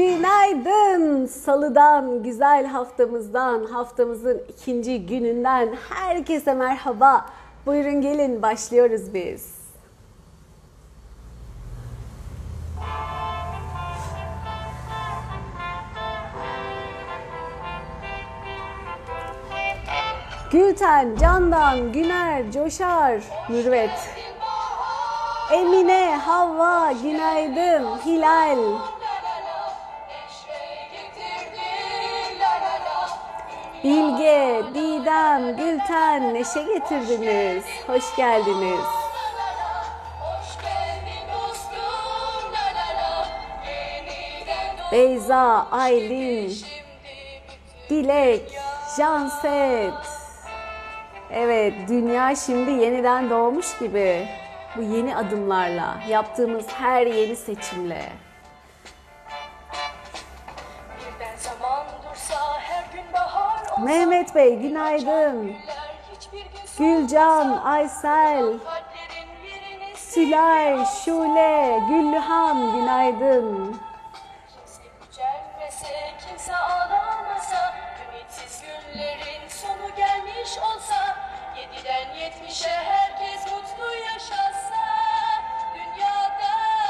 Günaydın. Salıdan, güzel haftamızdan, haftamızın ikinci gününden herkese merhaba. Buyurun gelin başlıyoruz biz. Gülten, Candan, Güner, Coşar, Mürvet. Emine, Havva, günaydın, Hilal. Bilge, Didem, Gülten neşe getirdiniz. Hoş geldiniz. Beyza, Aylin, Dilek, Janset. Evet, dünya şimdi yeniden doğmuş gibi. Bu yeni adımlarla, yaptığımız her yeni seçimle. Mehmet Bey günaydın. Gülcan, Aysel, Sülay, Şule, Güllühan günaydın.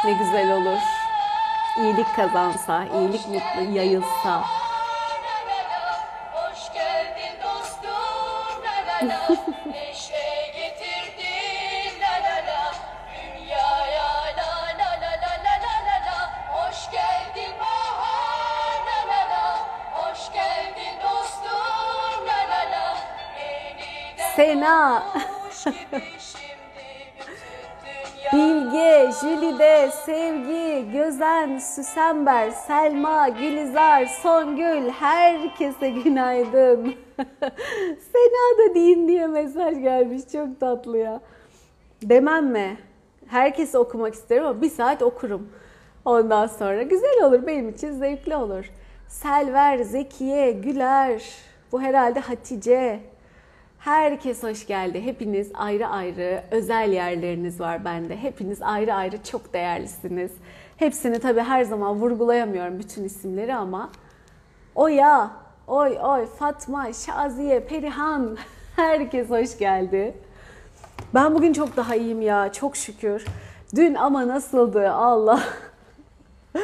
Ne güzel olur. İyilik kazansa, iyilik mutlu yayılsa. Sena Bilge, Jülide, Sevgi, Gözen, Süsember, Selma, Gülizar, Songül, herkese günaydın. Sena da deyin diye mesaj gelmiş. Çok tatlı ya. Demem mi? Herkesi okumak isterim ama bir saat okurum. Ondan sonra güzel olur benim için zevkli olur. Selver, Zekiye, Güler, bu herhalde Hatice, Herkes hoş geldi. Hepiniz ayrı ayrı özel yerleriniz var bende. Hepiniz ayrı ayrı çok değerlisiniz. Hepsini tabii her zaman vurgulayamıyorum bütün isimleri ama Oya, Oy Oy, Fatma, Şaziye, Perihan herkes hoş geldi. Ben bugün çok daha iyiyim ya çok şükür. Dün ama nasıldı Allah.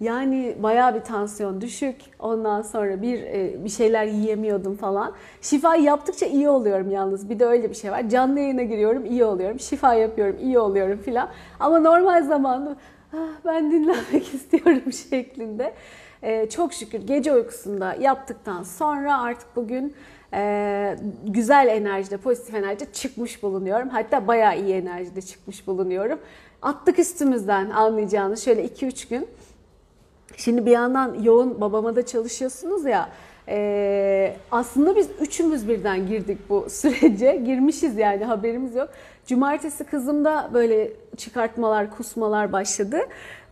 Yani bayağı bir tansiyon düşük. Ondan sonra bir e, bir şeyler yiyemiyordum falan. Şifa yaptıkça iyi oluyorum yalnız. Bir de öyle bir şey var. Canlı yayına giriyorum, iyi oluyorum. Şifa yapıyorum, iyi oluyorum filan. Ama normal zamanda ah, ben dinlenmek istiyorum şeklinde. E, çok şükür gece uykusunda yaptıktan sonra artık bugün e, güzel enerjide, pozitif enerjide çıkmış bulunuyorum. Hatta bayağı iyi enerjide çıkmış bulunuyorum. Attık üstümüzden anlayacağınız şöyle 2-3 gün. Şimdi bir yandan yoğun babama da çalışıyorsunuz ya. E, aslında biz üçümüz birden girdik bu sürece. Girmişiz yani haberimiz yok. Cumartesi kızımda böyle çıkartmalar, kusmalar başladı.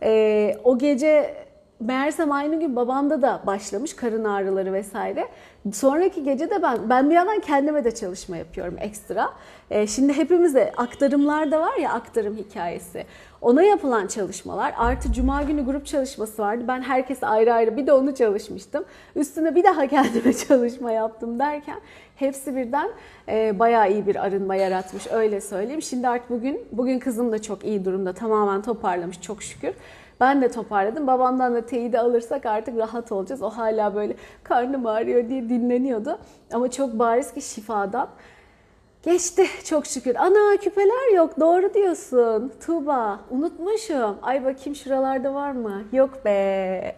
E, o gece meğersem aynı gün babamda da başlamış karın ağrıları vesaire. Sonraki gece de ben ben bir yandan kendime de çalışma yapıyorum ekstra. Ee, şimdi hepimize aktarımlar da var ya aktarım hikayesi. Ona yapılan çalışmalar artı cuma günü grup çalışması vardı. Ben herkes ayrı ayrı bir de onu çalışmıştım. Üstüne bir daha kendime çalışma yaptım derken hepsi birden e, bayağı iyi bir arınma yaratmış öyle söyleyeyim. Şimdi artık bugün bugün kızım da çok iyi durumda tamamen toparlamış çok şükür. Ben de toparladım. Babamdan da teyidi alırsak artık rahat olacağız. O hala böyle karnım ağrıyor diye dinleniyordu. Ama çok bariz ki şifadan. Geçti çok şükür. Ana küpeler yok doğru diyorsun. Tuğba unutmuşum. Ay bakayım şuralarda var mı? Yok be.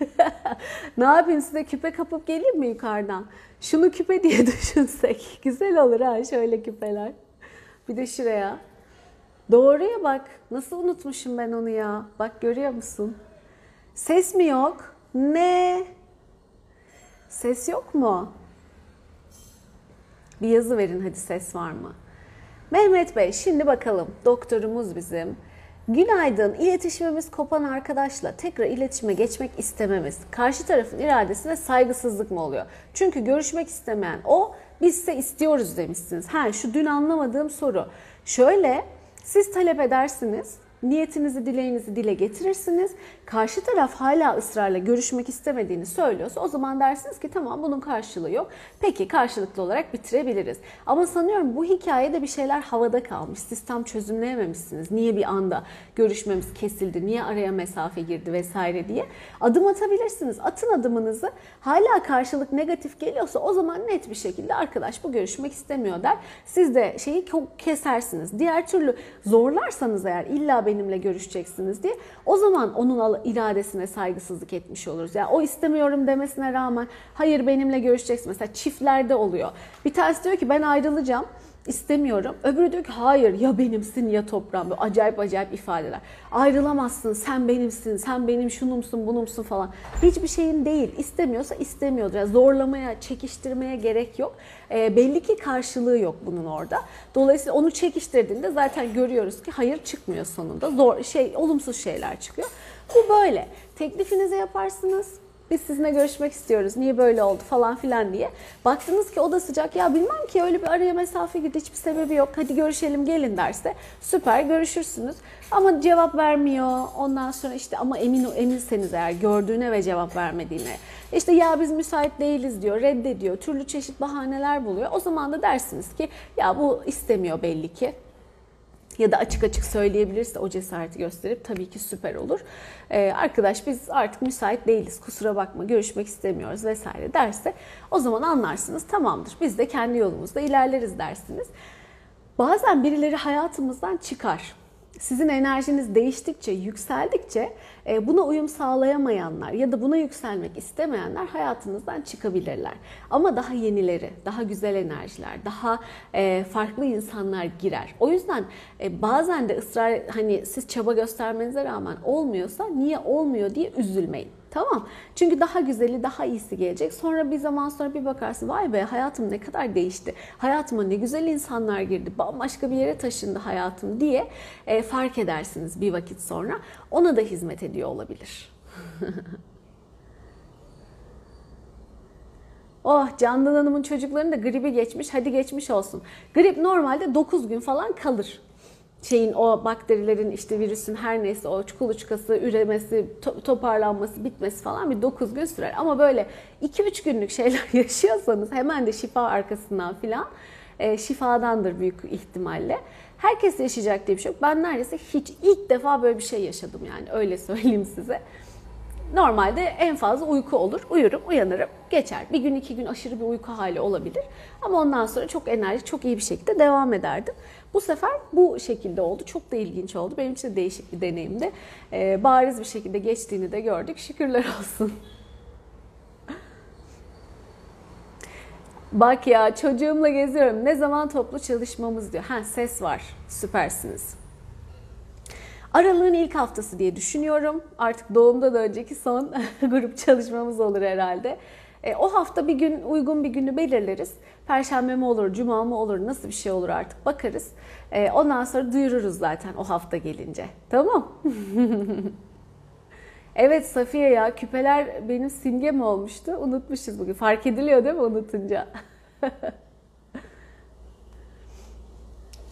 ne yapayım size küpe kapıp geleyim mi yukarıdan? Şunu küpe diye düşünsek. Güzel olur ha şöyle küpeler. Bir de şuraya. Doğruya bak. Nasıl unutmuşum ben onu ya? Bak görüyor musun? Ses mi yok? Ne? Ses yok mu? Bir yazı verin hadi ses var mı? Mehmet Bey şimdi bakalım doktorumuz bizim. Günaydın. İletişimimiz kopan arkadaşla tekrar iletişime geçmek istememiz karşı tarafın iradesine saygısızlık mı oluyor? Çünkü görüşmek istemeyen o bizse istiyoruz demişsiniz. Ha şu dün anlamadığım soru. Şöyle siz talep edersiniz, niyetinizi, dileğinizi dile getirirsiniz. Karşı taraf hala ısrarla görüşmek istemediğini söylüyorsa o zaman dersiniz ki tamam bunun karşılığı yok. Peki karşılıklı olarak bitirebiliriz. Ama sanıyorum bu hikayede bir şeyler havada kalmış. Sistem çözümleyememişsiniz. Niye bir anda görüşmemiz kesildi? Niye araya mesafe girdi vesaire diye. Adım atabilirsiniz. Atın adımınızı. Hala karşılık negatif geliyorsa o zaman net bir şekilde arkadaş bu görüşmek istemiyor der. Siz de şeyi kesersiniz. Diğer türlü zorlarsanız eğer illa benimle görüşeceksiniz diye o zaman onun iradesine saygısızlık etmiş oluruz. Yani o istemiyorum demesine rağmen hayır benimle görüşeceksin. Mesela çiftlerde oluyor. Bir tanesi diyor ki ben ayrılacağım istemiyorum. Öbürü diyor ki hayır ya benimsin ya toprağım. Böyle acayip acayip ifadeler. Ayrılamazsın, sen benimsin, sen benim şunumsun, bunumsun falan. Hiçbir şeyin değil. İstemiyorsa istemiyordur. Yani zorlamaya, çekiştirmeye gerek yok. E, belli ki karşılığı yok bunun orada. Dolayısıyla onu çekiştirdiğinde zaten görüyoruz ki hayır çıkmıyor sonunda. Zor şey, olumsuz şeyler çıkıyor. Bu böyle. Teklifinizi yaparsınız biz sizinle görüşmek istiyoruz. Niye böyle oldu falan filan diye. Baktınız ki o da sıcak. Ya bilmem ki öyle bir araya mesafe girdi. Hiçbir sebebi yok. Hadi görüşelim gelin derse süper görüşürsünüz. Ama cevap vermiyor. Ondan sonra işte ama emin eminseniz eğer gördüğüne ve cevap vermediğine. İşte ya biz müsait değiliz diyor, reddediyor. Türlü çeşit bahaneler buluyor. O zaman da dersiniz ki ya bu istemiyor belli ki ya da açık açık söyleyebilirse o cesareti gösterip tabii ki süper olur. Ee, arkadaş biz artık müsait değiliz kusura bakma görüşmek istemiyoruz vesaire derse o zaman anlarsınız tamamdır biz de kendi yolumuzda ilerleriz dersiniz. Bazen birileri hayatımızdan çıkar sizin enerjiniz değiştikçe, yükseldikçe e, buna uyum sağlayamayanlar ya da buna yükselmek istemeyenler hayatınızdan çıkabilirler. Ama daha yenileri, daha güzel enerjiler, daha e, farklı insanlar girer. O yüzden e, bazen de ısrar hani siz çaba göstermenize rağmen olmuyorsa niye olmuyor diye üzülmeyin. Tamam. Çünkü daha güzeli, daha iyisi gelecek. Sonra bir zaman sonra bir bakarsın vay be hayatım ne kadar değişti. Hayatıma ne güzel insanlar girdi. Bambaşka bir yere taşındı hayatım diye e, fark edersiniz bir vakit sonra. Ona da hizmet ediyor olabilir. Oh Candan Hanım'ın çocuklarının da gribi geçmiş. Hadi geçmiş olsun. Grip normalde 9 gün falan kalır şeyin o bakterilerin işte virüsün her neyse o kuluçkası üremesi, to- toparlanması, bitmesi falan bir 9 gün sürer. Ama böyle 2-3 günlük şeyler yaşıyorsanız hemen de şifa arkasından filan e, şifadandır büyük ihtimalle. Herkes yaşayacak diye bir şey yok. Ben neredeyse hiç ilk defa böyle bir şey yaşadım yani öyle söyleyeyim size. Normalde en fazla uyku olur. Uyurum, uyanırım, geçer. Bir gün, iki gün aşırı bir uyku hali olabilir. Ama ondan sonra çok enerji, çok iyi bir şekilde devam ederdim. Bu sefer bu şekilde oldu. Çok da ilginç oldu. Benim için de değişik bir deneyimdi. Ee, bariz bir şekilde geçtiğini de gördük. Şükürler olsun. Bak ya çocuğumla geziyorum. Ne zaman toplu çalışmamız diyor. Ha ses var. Süpersiniz. Aralığın ilk haftası diye düşünüyorum. Artık doğumdan önceki son grup çalışmamız olur herhalde. E, o hafta bir gün uygun bir günü belirleriz. Perşembe mi olur, cuma mı olur, nasıl bir şey olur artık bakarız. E, ondan sonra duyururuz zaten o hafta gelince. Tamam. evet Safiye ya küpeler benim simgem olmuştu. Unutmuşuz bugün. Fark ediliyor değil mi unutunca?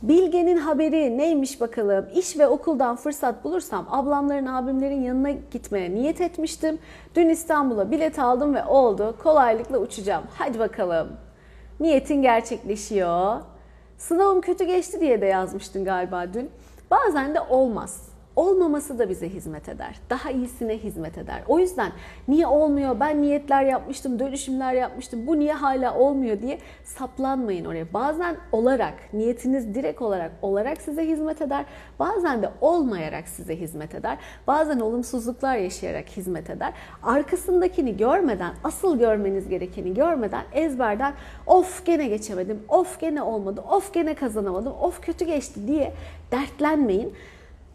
Bilge'nin haberi neymiş bakalım? İş ve okuldan fırsat bulursam ablamların abimlerin yanına gitmeye niyet etmiştim. Dün İstanbul'a bilet aldım ve oldu. Kolaylıkla uçacağım. Hadi bakalım. Niyetin gerçekleşiyor. Sınavım kötü geçti diye de yazmıştın galiba dün. Bazen de olmaz olmaması da bize hizmet eder. Daha iyisine hizmet eder. O yüzden niye olmuyor? Ben niyetler yapmıştım, dönüşümler yapmıştım. Bu niye hala olmuyor diye saplanmayın oraya. Bazen olarak, niyetiniz direkt olarak olarak size hizmet eder. Bazen de olmayarak size hizmet eder. Bazen olumsuzluklar yaşayarak hizmet eder. Arkasındakini görmeden, asıl görmeniz gerekeni görmeden ezberden of gene geçemedim, of gene olmadı, of gene kazanamadım, of kötü geçti diye dertlenmeyin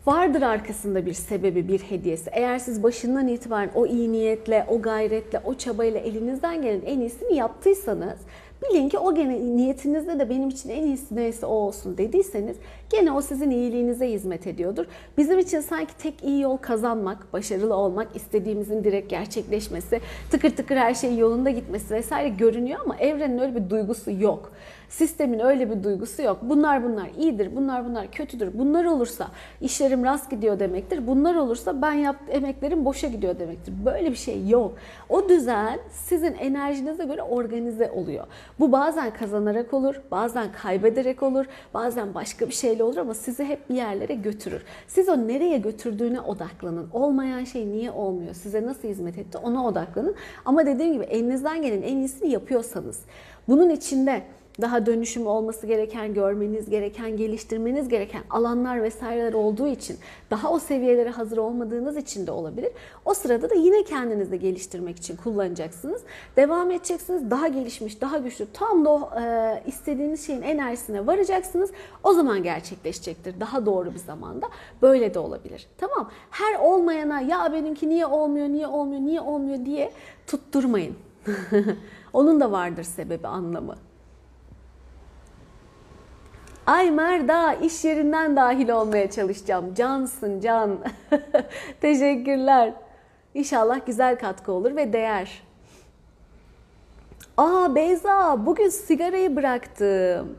vardır arkasında bir sebebi, bir hediyesi. Eğer siz başından itibaren o iyi niyetle, o gayretle, o çabayla elinizden gelen en iyisini yaptıysanız Bilin ki o gene niyetinizde de benim için en iyisi neyse o olsun dediyseniz gene o sizin iyiliğinize hizmet ediyordur. Bizim için sanki tek iyi yol kazanmak, başarılı olmak, istediğimizin direkt gerçekleşmesi, tıkır tıkır her şey yolunda gitmesi vesaire görünüyor ama evrenin öyle bir duygusu yok. Sistemin öyle bir duygusu yok. Bunlar bunlar iyidir, bunlar bunlar kötüdür. Bunlar olursa işlerim rast gidiyor demektir. Bunlar olursa ben yaptığım emeklerim boşa gidiyor demektir. Böyle bir şey yok. O düzen sizin enerjinize göre organize oluyor. Bu bazen kazanarak olur, bazen kaybederek olur, bazen başka bir şeyle olur ama sizi hep bir yerlere götürür. Siz o nereye götürdüğüne odaklanın. Olmayan şey niye olmuyor? Size nasıl hizmet etti? Ona odaklanın. Ama dediğim gibi elinizden gelen en iyisini yapıyorsanız bunun içinde daha dönüşüm olması gereken, görmeniz gereken, geliştirmeniz gereken alanlar vesaireler olduğu için daha o seviyelere hazır olmadığınız için de olabilir. O sırada da yine kendinizi geliştirmek için kullanacaksınız. Devam edeceksiniz. Daha gelişmiş, daha güçlü, tam da o e, istediğiniz şeyin enerjisine varacaksınız. O zaman gerçekleşecektir. Daha doğru bir zamanda. Böyle de olabilir. Tamam. Her olmayana ya benimki niye olmuyor, niye olmuyor, niye olmuyor diye tutturmayın. Onun da vardır sebebi, anlamı. Ay Merda iş yerinden dahil olmaya çalışacağım. Cansın can. Teşekkürler. İnşallah güzel katkı olur ve değer. Aa Beyza bugün sigarayı bıraktım.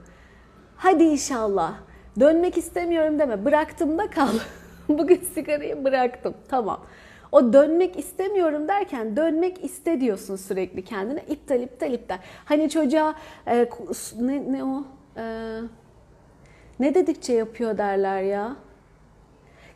Hadi inşallah. Dönmek istemiyorum deme. Bıraktım da kal. bugün sigarayı bıraktım. Tamam. O dönmek istemiyorum derken dönmek iste diyorsun sürekli kendine. İptal iptal iptal. Hani çocuğa e, ne, ne o? Eee ne dedikçe yapıyor derler ya.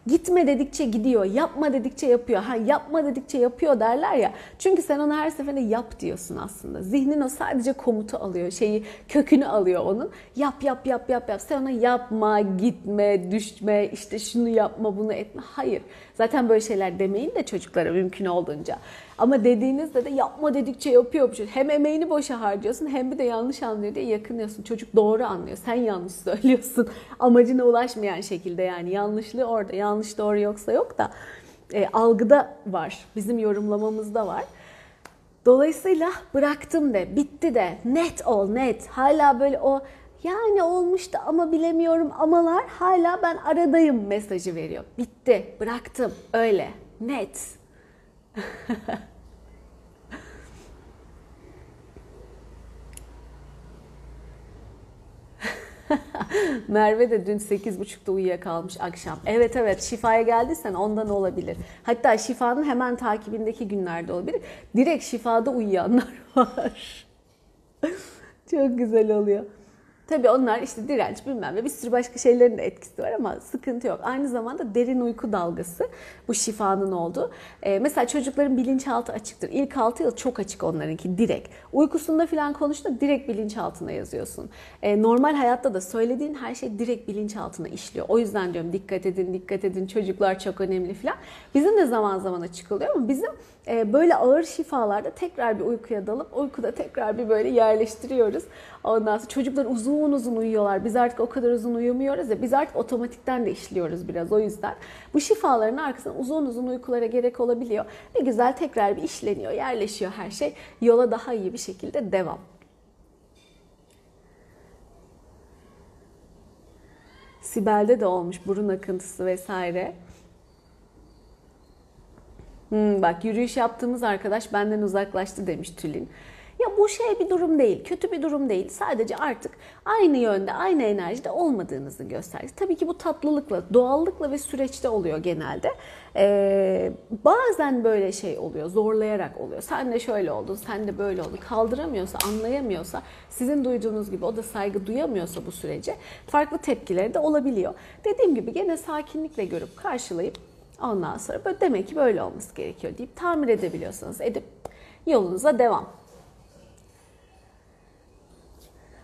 Gitme dedikçe gidiyor, yapma dedikçe yapıyor. Ha yapma dedikçe yapıyor derler ya. Çünkü sen ona her seferinde yap diyorsun aslında. Zihnin o sadece komutu alıyor, şeyi kökünü alıyor onun. Yap yap yap yap yap. Sen ona yapma, gitme, düşme, işte şunu yapma, bunu etme. Hayır. Zaten böyle şeyler demeyin de çocuklara mümkün olduğunca. Ama dediğinizde de yapma dedikçe yapıyor bu çocuk. Hem emeğini boşa harcıyorsun hem bir de yanlış anlıyor diye yakınıyorsun. Çocuk doğru anlıyor. Sen yanlış söylüyorsun. Amacına ulaşmayan şekilde yani yanlışlığı orada. Yanlış doğru yoksa yok da e, algıda var. Bizim yorumlamamızda var. Dolayısıyla bıraktım de, bitti de, net ol, net. Hala böyle o yani olmuştu ama bilemiyorum amalar hala ben aradayım mesajı veriyor. Bitti, bıraktım, öyle, net. Merve de dün 8.30'da uyuyakalmış akşam. Evet evet şifaya geldiysen ondan olabilir. Hatta şifanın hemen takibindeki günlerde olabilir. Direkt şifada uyuyanlar var. Çok güzel oluyor. Tabii onlar işte direnç bilmem ne bir sürü başka şeylerin de etkisi var ama sıkıntı yok. Aynı zamanda derin uyku dalgası bu şifanın olduğu. Ee, mesela çocukların bilinçaltı açıktır. İlk 6 yıl çok açık onlarınki direkt. Uykusunda falan konuştuğunda direkt bilinçaltına yazıyorsun. Ee, normal hayatta da söylediğin her şey direkt bilinçaltına işliyor. O yüzden diyorum dikkat edin dikkat edin çocuklar çok önemli falan. Bizim de zaman zaman açık oluyor ama bizim böyle ağır şifalarda tekrar bir uykuya dalıp uykuda tekrar bir böyle yerleştiriyoruz. Ondan sonra çocuklar uzun uzun uyuyorlar. Biz artık o kadar uzun uyumuyoruz ya. Biz artık otomatikten de işliyoruz biraz o yüzden. Bu şifaların arkasından uzun uzun uykulara gerek olabiliyor. Ve güzel tekrar bir işleniyor, yerleşiyor her şey. Yola daha iyi bir şekilde devam. Sibel'de de olmuş burun akıntısı vesaire. Hmm, bak yürüyüş yaptığımız arkadaş benden uzaklaştı demiş Tülin. Ya bu şey bir durum değil, kötü bir durum değil. Sadece artık aynı yönde, aynı enerjide olmadığınızı gösterir. Tabii ki bu tatlılıkla, doğallıkla ve süreçte oluyor genelde. Ee, bazen böyle şey oluyor, zorlayarak oluyor. Sen de şöyle oldun, sen de böyle oldun. Kaldıramıyorsa, anlayamıyorsa, sizin duyduğunuz gibi o da saygı duyamıyorsa bu sürece farklı tepkileri de olabiliyor. Dediğim gibi gene sakinlikle görüp karşılayıp ondan sonra böyle demek ki böyle olması gerekiyor deyip tamir edebiliyorsanız edip yolunuza devam.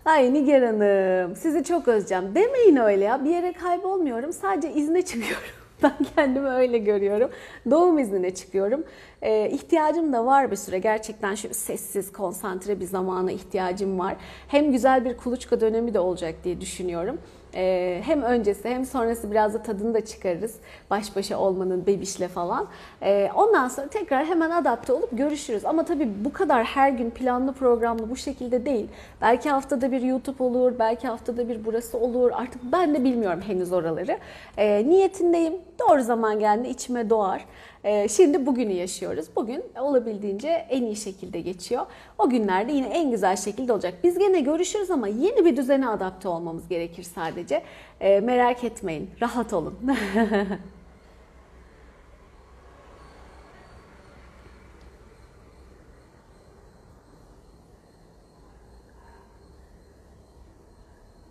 Ay Nigar Hanım sizi çok özleyeceğim. Demeyin öyle ya bir yere kaybolmuyorum sadece izne çıkıyorum. Ben kendimi öyle görüyorum. Doğum iznine çıkıyorum. Ee, ihtiyacım da var bir süre. Gerçekten şu sessiz, konsantre bir zamana ihtiyacım var. Hem güzel bir kuluçka dönemi de olacak diye düşünüyorum. Ee, hem öncesi hem sonrası biraz da tadını da çıkarırız. Baş başa olmanın bebişle falan. Ee, ondan sonra tekrar hemen adapte olup görüşürüz. Ama tabii bu kadar her gün planlı programlı bu şekilde değil. Belki haftada bir YouTube olur, belki haftada bir burası olur. Artık ben de bilmiyorum henüz oraları. Ee, niyetindeyim. Doğru zaman geldiğinde içime doğar. Ee, şimdi bugünü yaşıyoruz. Bugün olabildiğince en iyi şekilde geçiyor. O günlerde yine en güzel şekilde olacak. Biz gene görüşürüz ama yeni bir düzene adapte olmamız gerekir sadece. Ee, merak etmeyin, rahat olun.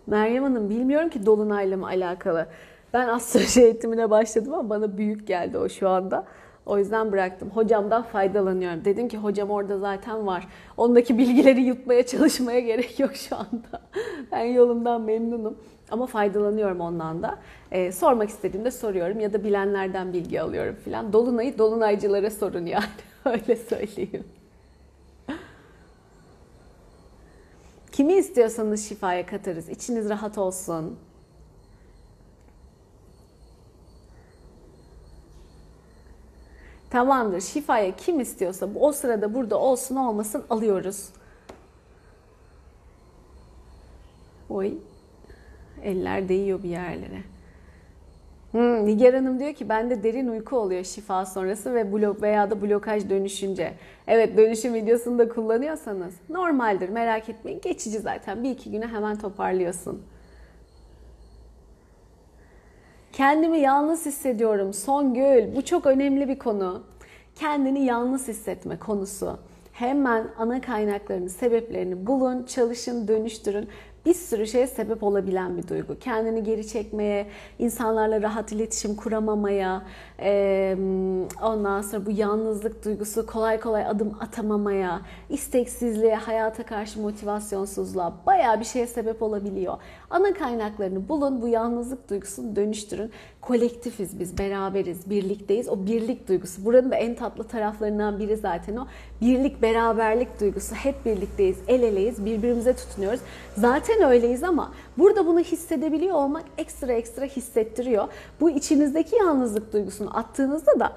Meryem Hanım bilmiyorum ki Dolunay'la mı alakalı. Ben astroloji eğitimine başladım ama bana büyük geldi o şu anda. O yüzden bıraktım. Hocamdan faydalanıyorum. Dedim ki hocam orada zaten var. Ondaki bilgileri yutmaya çalışmaya gerek yok şu anda. Ben yolumdan memnunum. Ama faydalanıyorum ondan da. Ee, sormak istediğimde soruyorum ya da bilenlerden bilgi alıyorum filan. Dolunay'ı dolunaycılara sorun yani. Öyle söyleyeyim. Kimi istiyorsanız şifaya katarız. İçiniz rahat olsun. Tamamdır. Şifaya kim istiyorsa o sırada burada olsun olmasın alıyoruz. Oy. Eller değiyor bir yerlere. Hmm, Nigar Hanım diyor ki bende derin uyku oluyor şifa sonrası ve blok veya da blokaj dönüşünce. Evet dönüşüm videosunu da kullanıyorsanız normaldir merak etmeyin. Geçici zaten bir iki güne hemen toparlıyorsun. Kendimi yalnız hissediyorum. Songül, bu çok önemli bir konu. Kendini yalnız hissetme konusu. Hemen ana kaynaklarını, sebeplerini bulun, çalışın, dönüştürün bir sürü şeye sebep olabilen bir duygu. Kendini geri çekmeye, insanlarla rahat iletişim kuramamaya, ondan sonra bu yalnızlık duygusu kolay kolay adım atamamaya, isteksizliğe, hayata karşı motivasyonsuzluğa bayağı bir şeye sebep olabiliyor. Ana kaynaklarını bulun, bu yalnızlık duygusunu dönüştürün. Kolektifiz biz, beraberiz, birlikteyiz. O birlik duygusu. Buranın da en tatlı taraflarından biri zaten o. Birlik, beraberlik duygusu. Hep birlikteyiz, el eleyiz, birbirimize tutunuyoruz. Zaten öyleyiz ama burada bunu hissedebiliyor olmak ekstra ekstra hissettiriyor. Bu içinizdeki yalnızlık duygusunu attığınızda da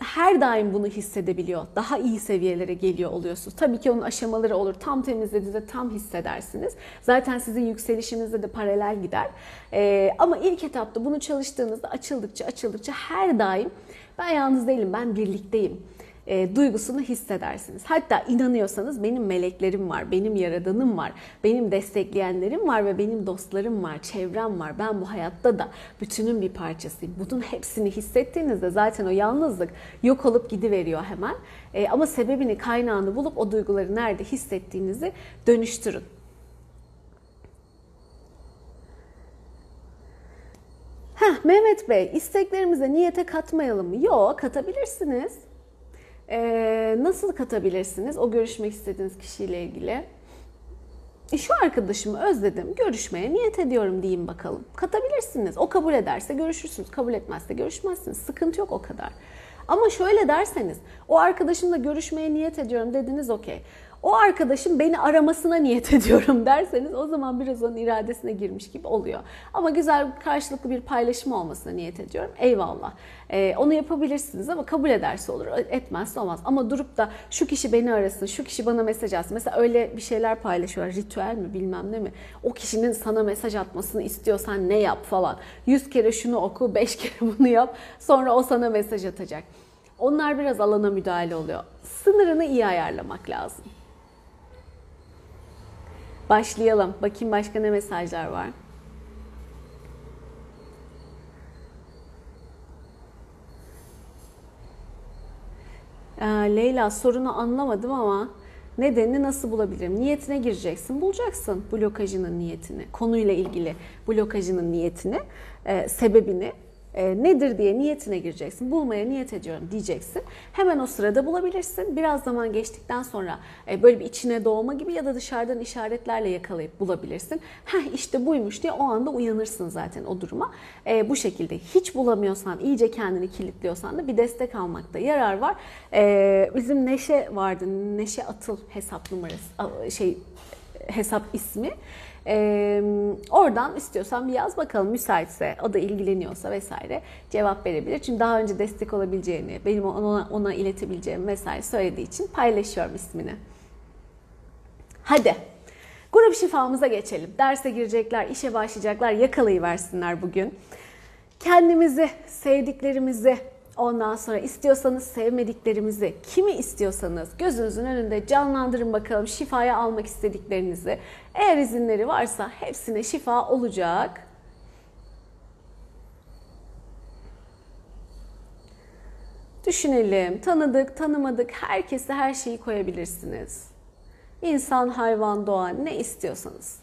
her daim bunu hissedebiliyor. Daha iyi seviyelere geliyor oluyorsunuz. Tabii ki onun aşamaları olur. Tam temizlediğinizde tam hissedersiniz. Zaten sizin yükselişinizde de paralel gider. Ee, ama ilk etapta bunu çalıştığınızda açıldıkça açıldıkça her daim ben yalnız değilim, ben birlikteyim e, duygusunu hissedersiniz. Hatta inanıyorsanız benim meleklerim var, benim yaradanım var, benim destekleyenlerim var ve benim dostlarım var, çevrem var. Ben bu hayatta da bütünün bir parçasıyım. Bunun hepsini hissettiğinizde zaten o yalnızlık yok olup gidiveriyor hemen. E, ama sebebini, kaynağını bulup o duyguları nerede hissettiğinizi dönüştürün. Heh, Mehmet Bey, isteklerimize niyete katmayalım mı? Yok, katabilirsiniz. Ee, nasıl katabilirsiniz o görüşmek istediğiniz kişiyle ilgili? E şu arkadaşımı özledim, görüşmeye niyet ediyorum diyeyim bakalım. Katabilirsiniz. O kabul ederse görüşürsünüz, kabul etmezse görüşmezsiniz. Sıkıntı yok o kadar. Ama şöyle derseniz, o arkadaşımla görüşmeye niyet ediyorum dediniz okey o arkadaşım beni aramasına niyet ediyorum derseniz o zaman biraz onun iradesine girmiş gibi oluyor. Ama güzel karşılıklı bir paylaşım olmasına niyet ediyorum. Eyvallah. Ee, onu yapabilirsiniz ama kabul ederse olur, etmezse olmaz. Ama durup da şu kişi beni arasın, şu kişi bana mesaj atsın. Mesela öyle bir şeyler paylaşıyorlar. Ritüel mi bilmem ne mi? O kişinin sana mesaj atmasını istiyorsan ne yap falan. Yüz kere şunu oku, beş kere bunu yap. Sonra o sana mesaj atacak. Onlar biraz alana müdahale oluyor. Sınırını iyi ayarlamak lazım. Başlayalım. Bakayım başka ne mesajlar var. Ee, Leyla sorunu anlamadım ama nedenini nasıl bulabilirim? Niyetine gireceksin, bulacaksın blokajının niyetini, konuyla ilgili blokajının niyetini, e, sebebini e, nedir diye niyetine gireceksin. Bulmaya niyet ediyorum diyeceksin. Hemen o sırada bulabilirsin. Biraz zaman geçtikten sonra e, böyle bir içine doğma gibi ya da dışarıdan işaretlerle yakalayıp bulabilirsin. Heh işte buymuş diye o anda uyanırsın zaten o duruma. E, bu şekilde hiç bulamıyorsan, iyice kendini kilitliyorsan da bir destek almakta yarar var. E, bizim Neşe vardı. Neşe Atıl hesap numarası şey hesap ismi. Ee, oradan istiyorsan bir yaz bakalım müsaitse, o da ilgileniyorsa vesaire cevap verebilir. Çünkü daha önce destek olabileceğini, benim ona, ona iletebileceğim vesaire söylediği için paylaşıyorum ismini. Hadi grup şifamıza geçelim. Derse girecekler, işe başlayacaklar, yakalayıversinler bugün. Kendimizi, sevdiklerimizi, Ondan sonra istiyorsanız sevmediklerimizi, kimi istiyorsanız gözünüzün önünde canlandırın bakalım şifaya almak istediklerinizi. Eğer izinleri varsa hepsine şifa olacak. Düşünelim, tanıdık, tanımadık, herkese her şeyi koyabilirsiniz. İnsan, hayvan, doğa ne istiyorsanız.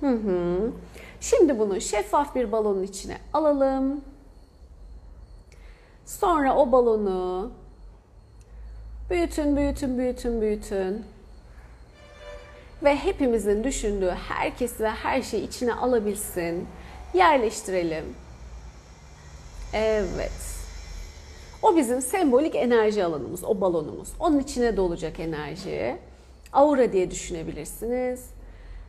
Hı hı. Şimdi bunu şeffaf bir balonun içine alalım. Sonra o balonu büyütün, büyütün, büyütün, büyütün. Ve hepimizin düşündüğü herkes ve her şeyi içine alabilsin. Yerleştirelim. Evet. O bizim sembolik enerji alanımız, o balonumuz. Onun içine dolacak enerji. Aura diye düşünebilirsiniz.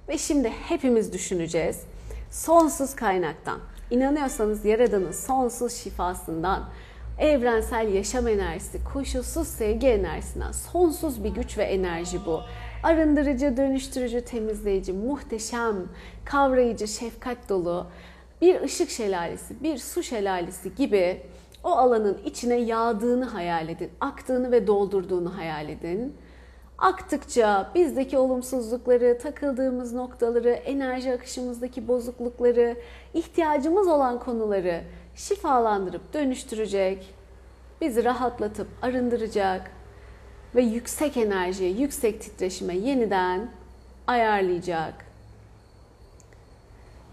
Ve şimdi hepimiz düşüneceğiz. Sonsuz kaynaktan. İnanıyorsanız Yaradan'ın sonsuz şifasından evrensel yaşam enerjisi, koşulsuz sevgi enerjisinden sonsuz bir güç ve enerji bu. Arındırıcı, dönüştürücü, temizleyici, muhteşem, kavrayıcı, şefkat dolu bir ışık şelalesi, bir su şelalesi gibi o alanın içine yağdığını hayal edin, aktığını ve doldurduğunu hayal edin. Aktıkça bizdeki olumsuzlukları, takıldığımız noktaları, enerji akışımızdaki bozuklukları, ihtiyacımız olan konuları şifalandırıp dönüştürecek, bizi rahatlatıp arındıracak ve yüksek enerjiye, yüksek titreşime yeniden ayarlayacak.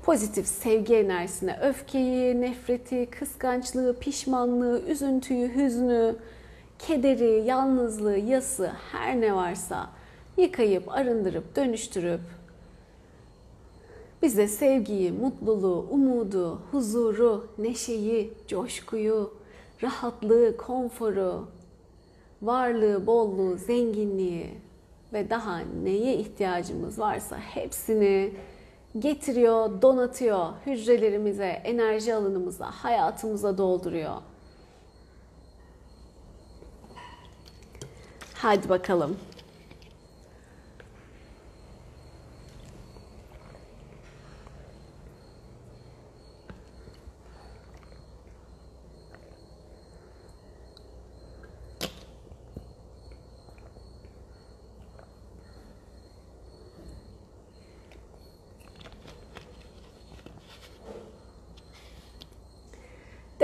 Pozitif sevgi enerjisine öfkeyi, nefreti, kıskançlığı, pişmanlığı, üzüntüyü, hüznü, kederi, yalnızlığı, yası her ne varsa yıkayıp, arındırıp, dönüştürüp bize sevgiyi, mutluluğu, umudu, huzuru, neşeyi, coşkuyu, rahatlığı, konforu, varlığı, bolluğu, zenginliği ve daha neye ihtiyacımız varsa hepsini getiriyor, donatıyor, hücrelerimize, enerji alanımıza, hayatımıza dolduruyor. Hadi bakalım.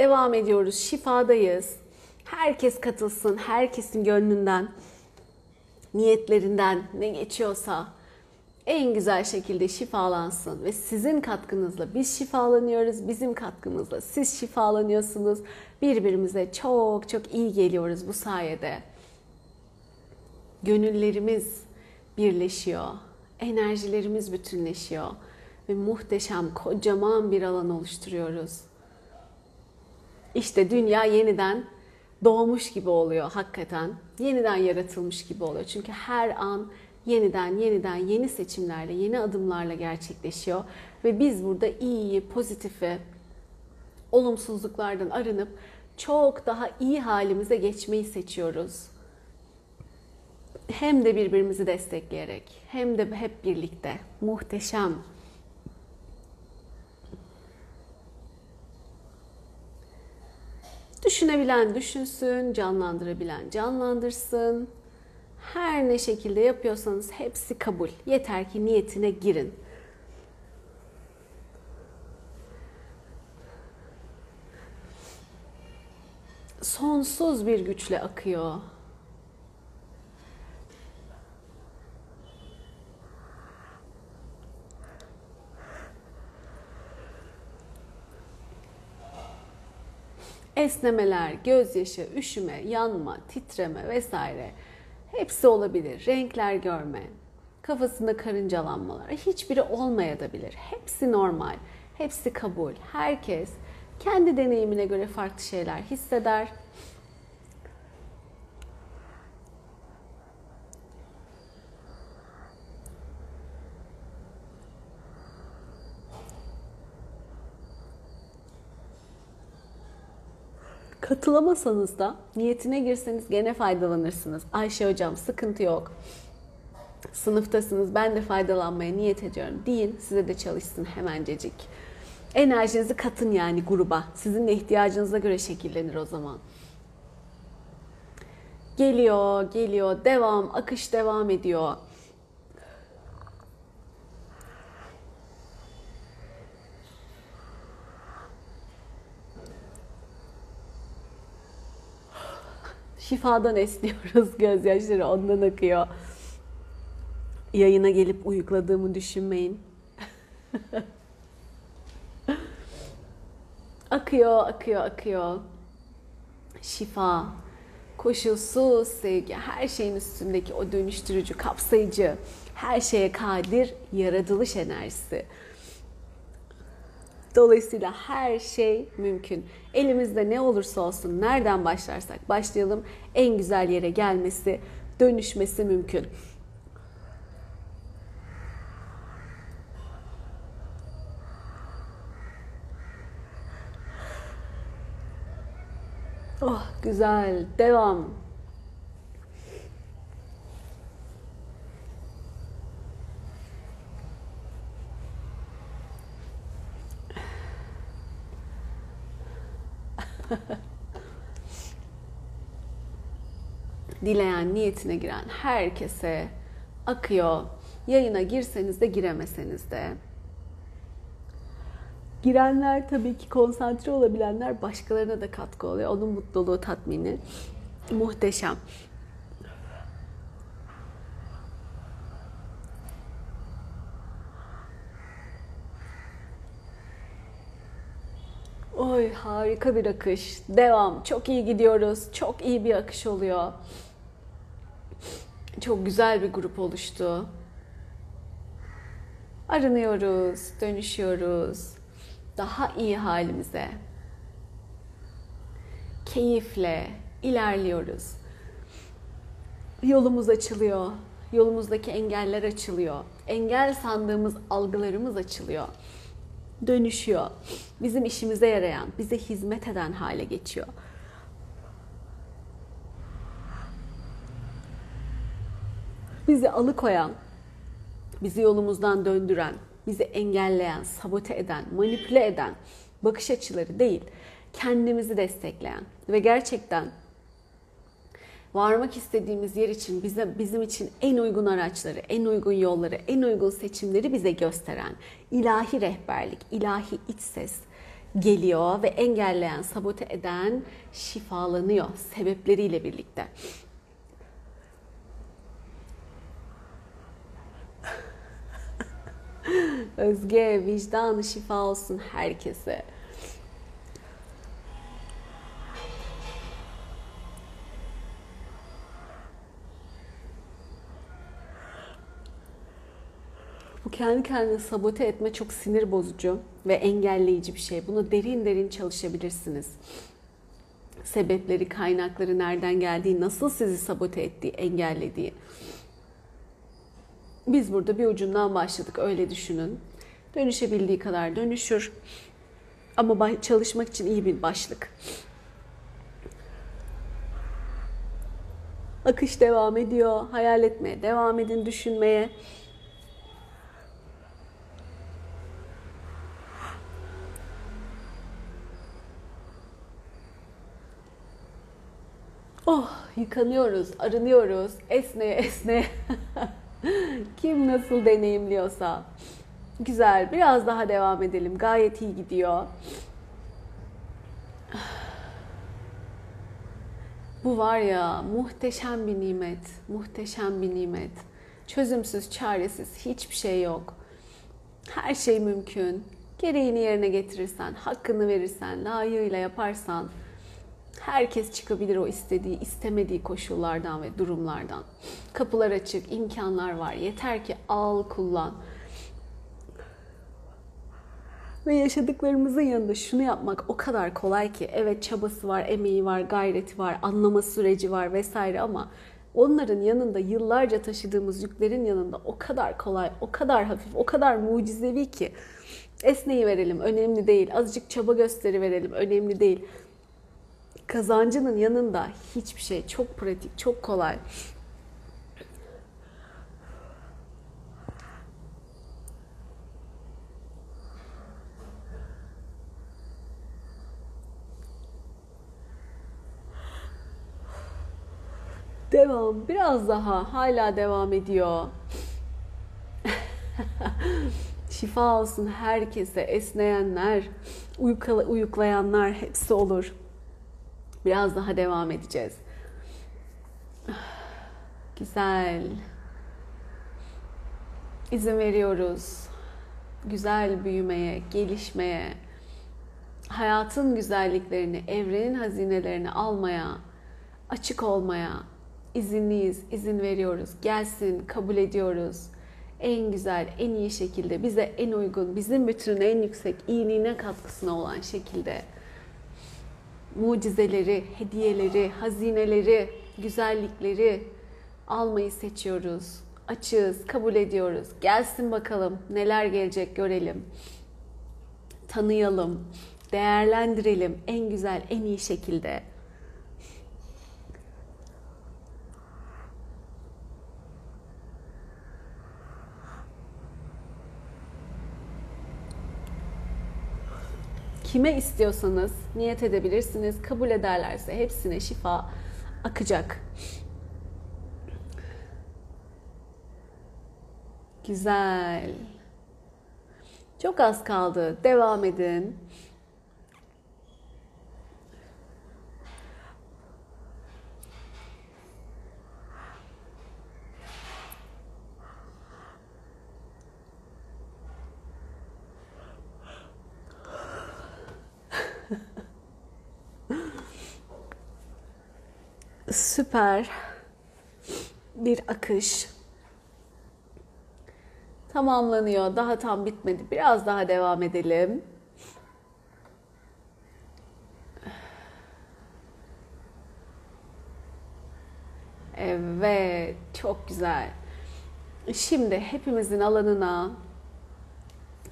Devam ediyoruz. Şifadayız. Herkes katılsın. Herkesin gönlünden, niyetlerinden ne geçiyorsa en güzel şekilde şifalansın ve sizin katkınızla biz şifalanıyoruz, bizim katkımızla siz şifalanıyorsunuz. Birbirimize çok çok iyi geliyoruz bu sayede. Gönüllerimiz birleşiyor, enerjilerimiz bütünleşiyor ve muhteşem kocaman bir alan oluşturuyoruz. İşte dünya yeniden doğmuş gibi oluyor hakikaten. Yeniden yaratılmış gibi oluyor. Çünkü her an yeniden yeniden yeni seçimlerle, yeni adımlarla gerçekleşiyor ve biz burada iyiyi, pozitifi, olumsuzluklardan arınıp çok daha iyi halimize geçmeyi seçiyoruz. Hem de birbirimizi destekleyerek, hem de hep birlikte. Muhteşem. Düşünebilen düşünsün, canlandırabilen canlandırsın. Her ne şekilde yapıyorsanız hepsi kabul. Yeter ki niyetine girin. Sonsuz bir güçle akıyor. Esnemeler, gözyaşı, üşüme, yanma, titreme vesaire hepsi olabilir. Renkler görme, kafasında karıncalanmalar hiçbiri olmayabilir. Hepsi normal, hepsi kabul. Herkes kendi deneyimine göre farklı şeyler hisseder. Katılamasanız da niyetine girseniz gene faydalanırsınız. Ayşe hocam sıkıntı yok. Sınıftasınız ben de faydalanmaya niyet ediyorum deyin size de çalışsın hemencecik. Enerjinizi katın yani gruba. Sizin de ihtiyacınıza göre şekillenir o zaman. Geliyor, geliyor, devam, akış devam ediyor. Şifadan esniyoruz, gözyaşları ondan akıyor. Yayına gelip uyukladığımı düşünmeyin. akıyor, akıyor, akıyor. Şifa, koşulsuz sevgi, her şeyin üstündeki o dönüştürücü, kapsayıcı, her şeye kadir yaratılış enerjisi. Dolayısıyla her şey mümkün. Elimizde ne olursa olsun nereden başlarsak başlayalım en güzel yere gelmesi, dönüşmesi mümkün. Oh güzel. Devam. Dileyen, niyetine giren herkese akıyor. Yayına girseniz de giremeseniz de. Girenler tabii ki konsantre olabilenler başkalarına da katkı oluyor. Onun mutluluğu, tatmini muhteşem. Oy harika bir akış. Devam. Çok iyi gidiyoruz. Çok iyi bir akış oluyor. Çok güzel bir grup oluştu. Arınıyoruz, dönüşüyoruz. Daha iyi halimize. Keyifle ilerliyoruz. Yolumuz açılıyor. Yolumuzdaki engeller açılıyor. Engel sandığımız algılarımız açılıyor dönüşüyor. Bizim işimize yarayan, bize hizmet eden hale geçiyor. Bizi alıkoyan, bizi yolumuzdan döndüren, bizi engelleyen, sabote eden, manipüle eden bakış açıları değil, kendimizi destekleyen ve gerçekten varmak istediğimiz yer için bize bizim için en uygun araçları, en uygun yolları, en uygun seçimleri bize gösteren ilahi rehberlik, ilahi iç ses geliyor ve engelleyen, sabote eden şifalanıyor sebepleriyle birlikte. Özge, vicdanı şifa olsun herkese. Kendi kendine sabote etme çok sinir bozucu ve engelleyici bir şey. Buna derin derin çalışabilirsiniz. Sebepleri, kaynakları nereden geldiği, nasıl sizi sabote ettiği, engellediği. Biz burada bir ucundan başladık öyle düşünün. Dönüşebildiği kadar dönüşür. Ama çalışmak için iyi bir başlık. Akış devam ediyor. Hayal etmeye devam edin, düşünmeye. Oh yıkanıyoruz, arınıyoruz, esneye esneye. Kim nasıl deneyimliyorsa. Güzel, biraz daha devam edelim. Gayet iyi gidiyor. Bu var ya muhteşem bir nimet, muhteşem bir nimet. Çözümsüz, çaresiz hiçbir şey yok. Her şey mümkün. Gereğini yerine getirirsen, hakkını verirsen, layığıyla yaparsan Herkes çıkabilir o istediği, istemediği koşullardan ve durumlardan. Kapılar açık, imkanlar var. Yeter ki al, kullan. Ve yaşadıklarımızın yanında şunu yapmak o kadar kolay ki. Evet çabası var, emeği var, gayreti var, anlama süreci var vesaire ama onların yanında yıllarca taşıdığımız yüklerin yanında o kadar kolay, o kadar hafif, o kadar mucizevi ki. Esneyi verelim, önemli değil. Azıcık çaba gösteri verelim, önemli değil kazancının yanında hiçbir şey çok pratik, çok kolay. Devam. Biraz daha. Hala devam ediyor. Şifa olsun herkese, esneyenler, uyuklayanlar hepsi olur. Biraz daha devam edeceğiz. Güzel. İzin veriyoruz. Güzel büyümeye, gelişmeye, hayatın güzelliklerini, evrenin hazinelerini almaya, açık olmaya izinliyiz, izin veriyoruz. Gelsin, kabul ediyoruz. En güzel, en iyi şekilde, bize en uygun, bizim bütün en yüksek iyiliğine katkısına olan şekilde mucizeleri, hediyeleri, hazineleri, güzellikleri almayı seçiyoruz. Açığız, kabul ediyoruz. Gelsin bakalım neler gelecek görelim. Tanıyalım, değerlendirelim en güzel, en iyi şekilde. Kime istiyorsanız niyet edebilirsiniz. Kabul ederlerse hepsine şifa akacak. Güzel. Çok az kaldı. Devam edin. Süper bir akış tamamlanıyor. Daha tam bitmedi. Biraz daha devam edelim. Evet, çok güzel. Şimdi hepimizin alanına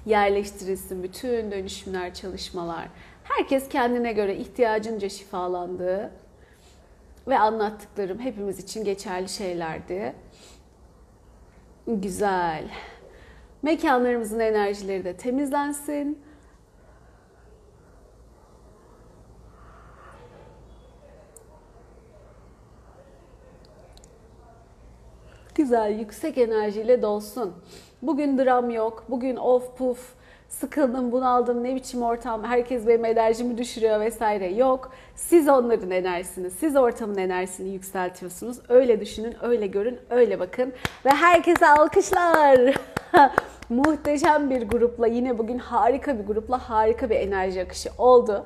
yerleştirilsin bütün dönüşümler, çalışmalar. Herkes kendine göre ihtiyacınca şifalandığı ve anlattıklarım hepimiz için geçerli şeylerdi. Güzel. Mekanlarımızın enerjileri de temizlensin. Güzel, yüksek enerjiyle dolsun. Bugün dram yok, bugün of puf, sıkıldım, bunaldım, ne biçim ortam, herkes benim enerjimi düşürüyor vesaire yok. Siz onların enerjisini, siz ortamın enerjisini yükseltiyorsunuz. Öyle düşünün, öyle görün, öyle bakın. Ve herkese alkışlar. Muhteşem bir grupla, yine bugün harika bir grupla harika bir enerji akışı oldu.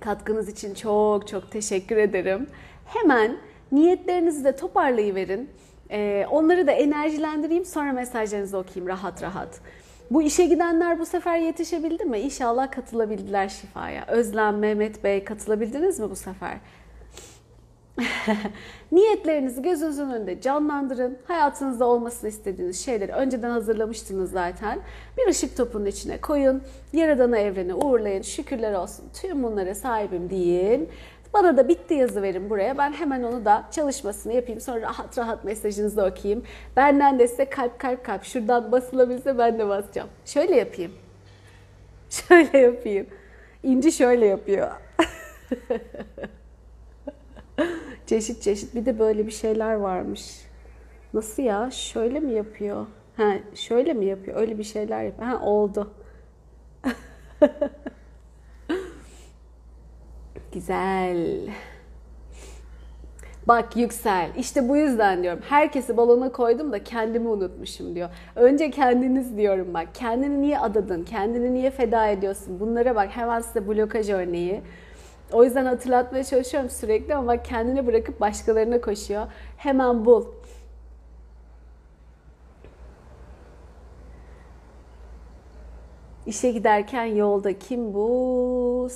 Katkınız için çok çok teşekkür ederim. Hemen niyetlerinizi de toparlayıverin. Ee, onları da enerjilendireyim sonra mesajlarınızı okuyayım rahat rahat. Bu işe gidenler bu sefer yetişebildi mi? İnşallah katılabildiler şifaya. Özlem, Mehmet Bey katılabildiniz mi bu sefer? Niyetlerinizi gözünüzün önünde canlandırın. Hayatınızda olmasını istediğiniz şeyleri önceden hazırlamıştınız zaten. Bir ışık topunun içine koyun. Yaradan'a evrene uğurlayın. Şükürler olsun. Tüm bunlara sahibim deyin. Bana da bitti yazı verin buraya. Ben hemen onu da çalışmasını yapayım. Sonra rahat rahat mesajınızı okuyayım. Benden de size kalp kalp kalp. Şuradan basılabilse ben de basacağım. Şöyle yapayım. Şöyle yapayım. İnci şöyle yapıyor. çeşit çeşit. Bir de böyle bir şeyler varmış. Nasıl ya? Şöyle mi yapıyor? Ha, şöyle mi yapıyor? Öyle bir şeyler yapıyor. Ha, oldu. Güzel. Bak yüksel. İşte bu yüzden diyorum. Herkesi balona koydum da kendimi unutmuşum diyor. Önce kendiniz diyorum bak. Kendini niye adadın? Kendini niye feda ediyorsun? Bunlara bak. Hemen size blokaj örneği. O yüzden hatırlatmaya çalışıyorum sürekli ama bak kendini bırakıp başkalarına koşuyor. Hemen bul. İşe giderken yolda kim bu?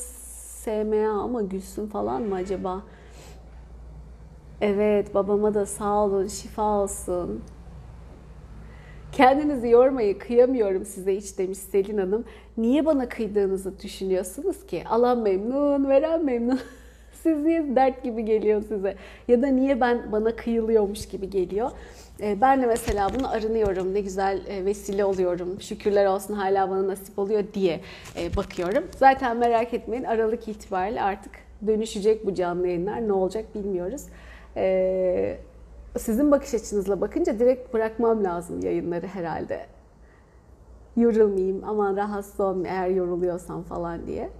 SMA ama Gülsün falan mı acaba? Evet babama da sağ olun, şifa olsun. Kendinizi yormayı kıyamıyorum size hiç demiş Selin Hanım. Niye bana kıydığınızı düşünüyorsunuz ki? Alan memnun, veren memnun. Siz niye dert gibi geliyor size? Ya da niye ben bana kıyılıyormuş gibi geliyor? Ee, ben de mesela bunu arınıyorum, ne güzel e, vesile oluyorum, şükürler olsun hala bana nasip oluyor diye e, bakıyorum. Zaten merak etmeyin Aralık itibariyle artık dönüşecek bu canlı yayınlar. Ne olacak bilmiyoruz. Ee, sizin bakış açınızla bakınca direkt bırakmam lazım yayınları herhalde. Yorulmayayım, aman rahatsız olmayayım eğer yoruluyorsam falan diye.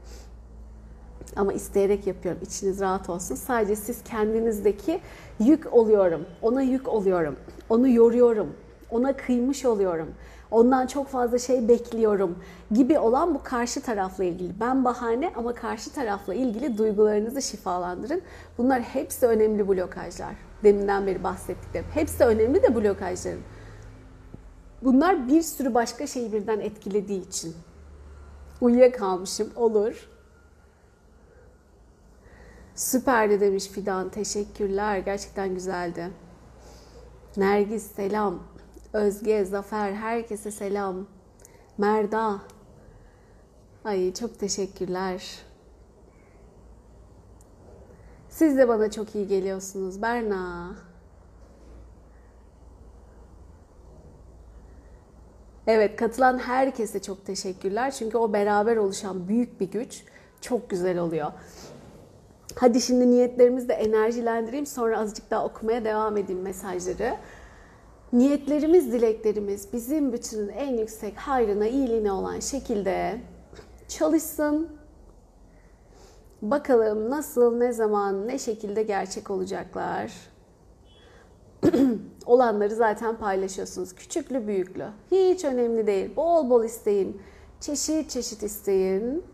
Ama isteyerek yapıyorum. İçiniz rahat olsun. Sadece siz kendinizdeki yük oluyorum. Ona yük oluyorum. Onu yoruyorum. Ona kıymış oluyorum. Ondan çok fazla şey bekliyorum gibi olan bu karşı tarafla ilgili. Ben bahane ama karşı tarafla ilgili duygularınızı şifalandırın. Bunlar hepsi önemli blokajlar. Deminden beri bahsettiklerim. Hepsi önemli de blokajların. Bunlar bir sürü başka şeyi birden etkilediği için. Uyuyakalmışım. Olur. Süperdi demiş Fidan. Teşekkürler. Gerçekten güzeldi. Nergis selam. Özge, Zafer, herkese selam. Merda. Ay çok teşekkürler. Siz de bana çok iyi geliyorsunuz. Berna. Evet, katılan herkese çok teşekkürler. Çünkü o beraber oluşan büyük bir güç çok güzel oluyor. Hadi şimdi niyetlerimizi de enerjilendireyim. Sonra azıcık daha okumaya devam edeyim mesajları. Niyetlerimiz, dileklerimiz bizim bütünün en yüksek hayrına, iyiliğine olan şekilde çalışsın. Bakalım nasıl, ne zaman, ne şekilde gerçek olacaklar. Olanları zaten paylaşıyorsunuz. Küçüklü, büyüklü. Hiç önemli değil. Bol bol isteyin. Çeşit çeşit isteyin.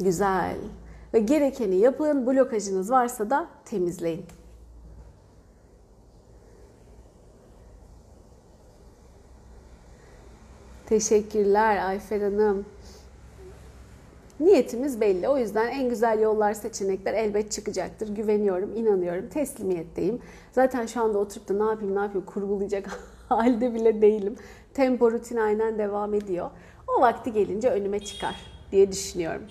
Güzel. Ve gerekeni yapın. Blokajınız varsa da temizleyin. Teşekkürler Ayfer Hanım. Niyetimiz belli. O yüzden en güzel yollar, seçenekler elbet çıkacaktır. Güveniyorum, inanıyorum, teslimiyetteyim. Zaten şu anda oturup da ne yapayım, ne yapayım kurgulayacak halde bile değilim. Tempo rutin aynen devam ediyor. O vakti gelince önüme çıkar diye düşünüyorum.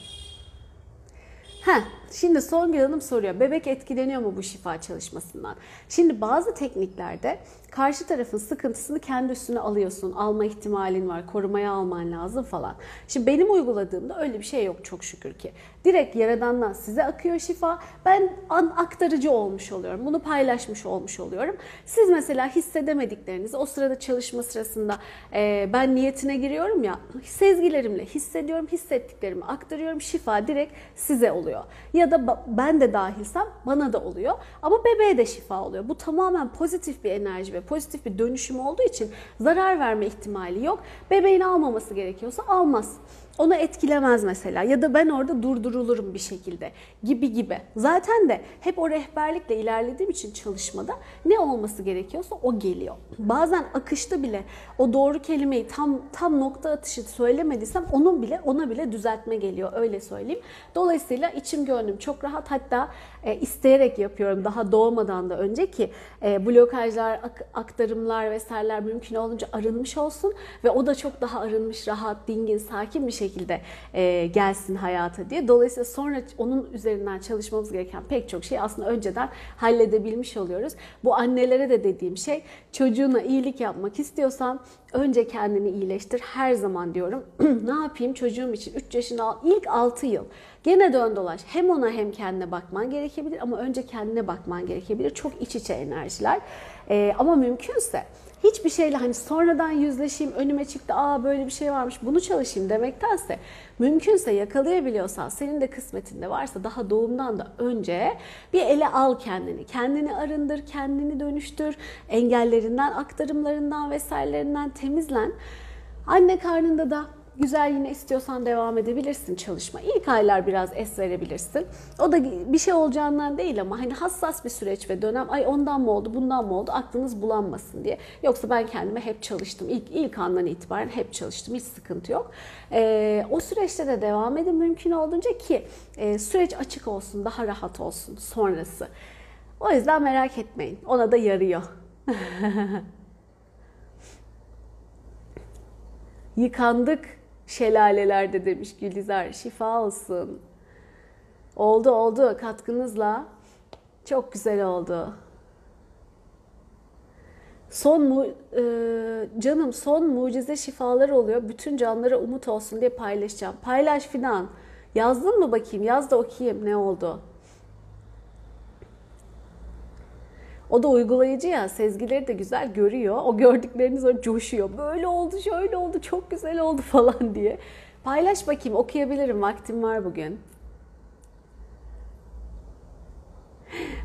Heh, şimdi Songül Hanım soruyor. Bebek etkileniyor mu bu şifa çalışmasından? Şimdi bazı tekniklerde karşı tarafın sıkıntısını kendi üstüne alıyorsun. Alma ihtimalin var. Korumaya alman lazım falan. Şimdi benim uyguladığımda öyle bir şey yok çok şükür ki. Direkt yaradandan size akıyor şifa. Ben aktarıcı olmuş oluyorum. Bunu paylaşmış olmuş oluyorum. Siz mesela hissedemediklerinizi o sırada çalışma sırasında e, ben niyetine giriyorum ya sezgilerimle hissediyorum, hissettiklerimi aktarıyorum. Şifa direkt size oluyor. Ya da ben de dahilsem bana da oluyor. Ama bebeğe de şifa oluyor. Bu tamamen pozitif bir enerji ve pozitif bir dönüşüm olduğu için zarar verme ihtimali yok. Bebeğin almaması gerekiyorsa almaz onu etkilemez mesela ya da ben orada durdurulurum bir şekilde gibi gibi. Zaten de hep o rehberlikle ilerlediğim için çalışmada ne olması gerekiyorsa o geliyor. Bazen akışta bile o doğru kelimeyi tam tam nokta atışı söylemediysem onun bile ona bile düzeltme geliyor öyle söyleyeyim. Dolayısıyla içim gönlüm çok rahat hatta e, isteyerek yapıyorum daha doğmadan da önce ki e, blokajlar, ak- aktarımlar vesaireler mümkün olunca arınmış olsun ve o da çok daha arınmış, rahat, dingin, sakin bir şekilde e, gelsin hayata diye. Dolayısıyla sonra onun üzerinden çalışmamız gereken pek çok şey aslında önceden halledebilmiş oluyoruz. Bu annelere de dediğim şey çocuğuna iyilik yapmak istiyorsan önce kendini iyileştir. Her zaman diyorum ne yapayım çocuğum için 3 yaşında ilk 6 yıl Gene dön dolaş. Hem ona hem kendine bakman gerekebilir ama önce kendine bakman gerekebilir. Çok iç içe enerjiler. Ee, ama mümkünse hiçbir şeyle hani sonradan yüzleşeyim, önüme çıktı, aa böyle bir şey varmış, bunu çalışayım demektense mümkünse yakalayabiliyorsan, senin de kısmetinde varsa daha doğumdan da önce bir ele al kendini. Kendini arındır, kendini dönüştür, engellerinden, aktarımlarından vesairelerinden temizlen. Anne karnında da Güzel yine istiyorsan devam edebilirsin çalışma. İlk aylar biraz es verebilirsin. O da bir şey olacağından değil ama hani hassas bir süreç ve dönem ay ondan mı oldu bundan mı oldu aklınız bulanmasın diye. Yoksa ben kendime hep çalıştım. İlk, ilk andan itibaren hep çalıştım. Hiç sıkıntı yok. Ee, o süreçte de devam edin mümkün olduğunca ki e, süreç açık olsun, daha rahat olsun sonrası. O yüzden merak etmeyin. Ona da yarıyor. Yıkandık şelalelerde demiş Gülizar. Şifa olsun. Oldu oldu katkınızla. Çok güzel oldu. Son mu, e, canım son mucize şifalar oluyor. Bütün canlara umut olsun diye paylaşacağım. Paylaş filan. Yazdın mı bakayım? Yaz da okuyayım ne oldu. O da uygulayıcı ya sezgileri de güzel görüyor. O gördüklerini sonra coşuyor. Böyle oldu, şöyle oldu, çok güzel oldu falan diye. Paylaş bakayım okuyabilirim. Vaktim var bugün.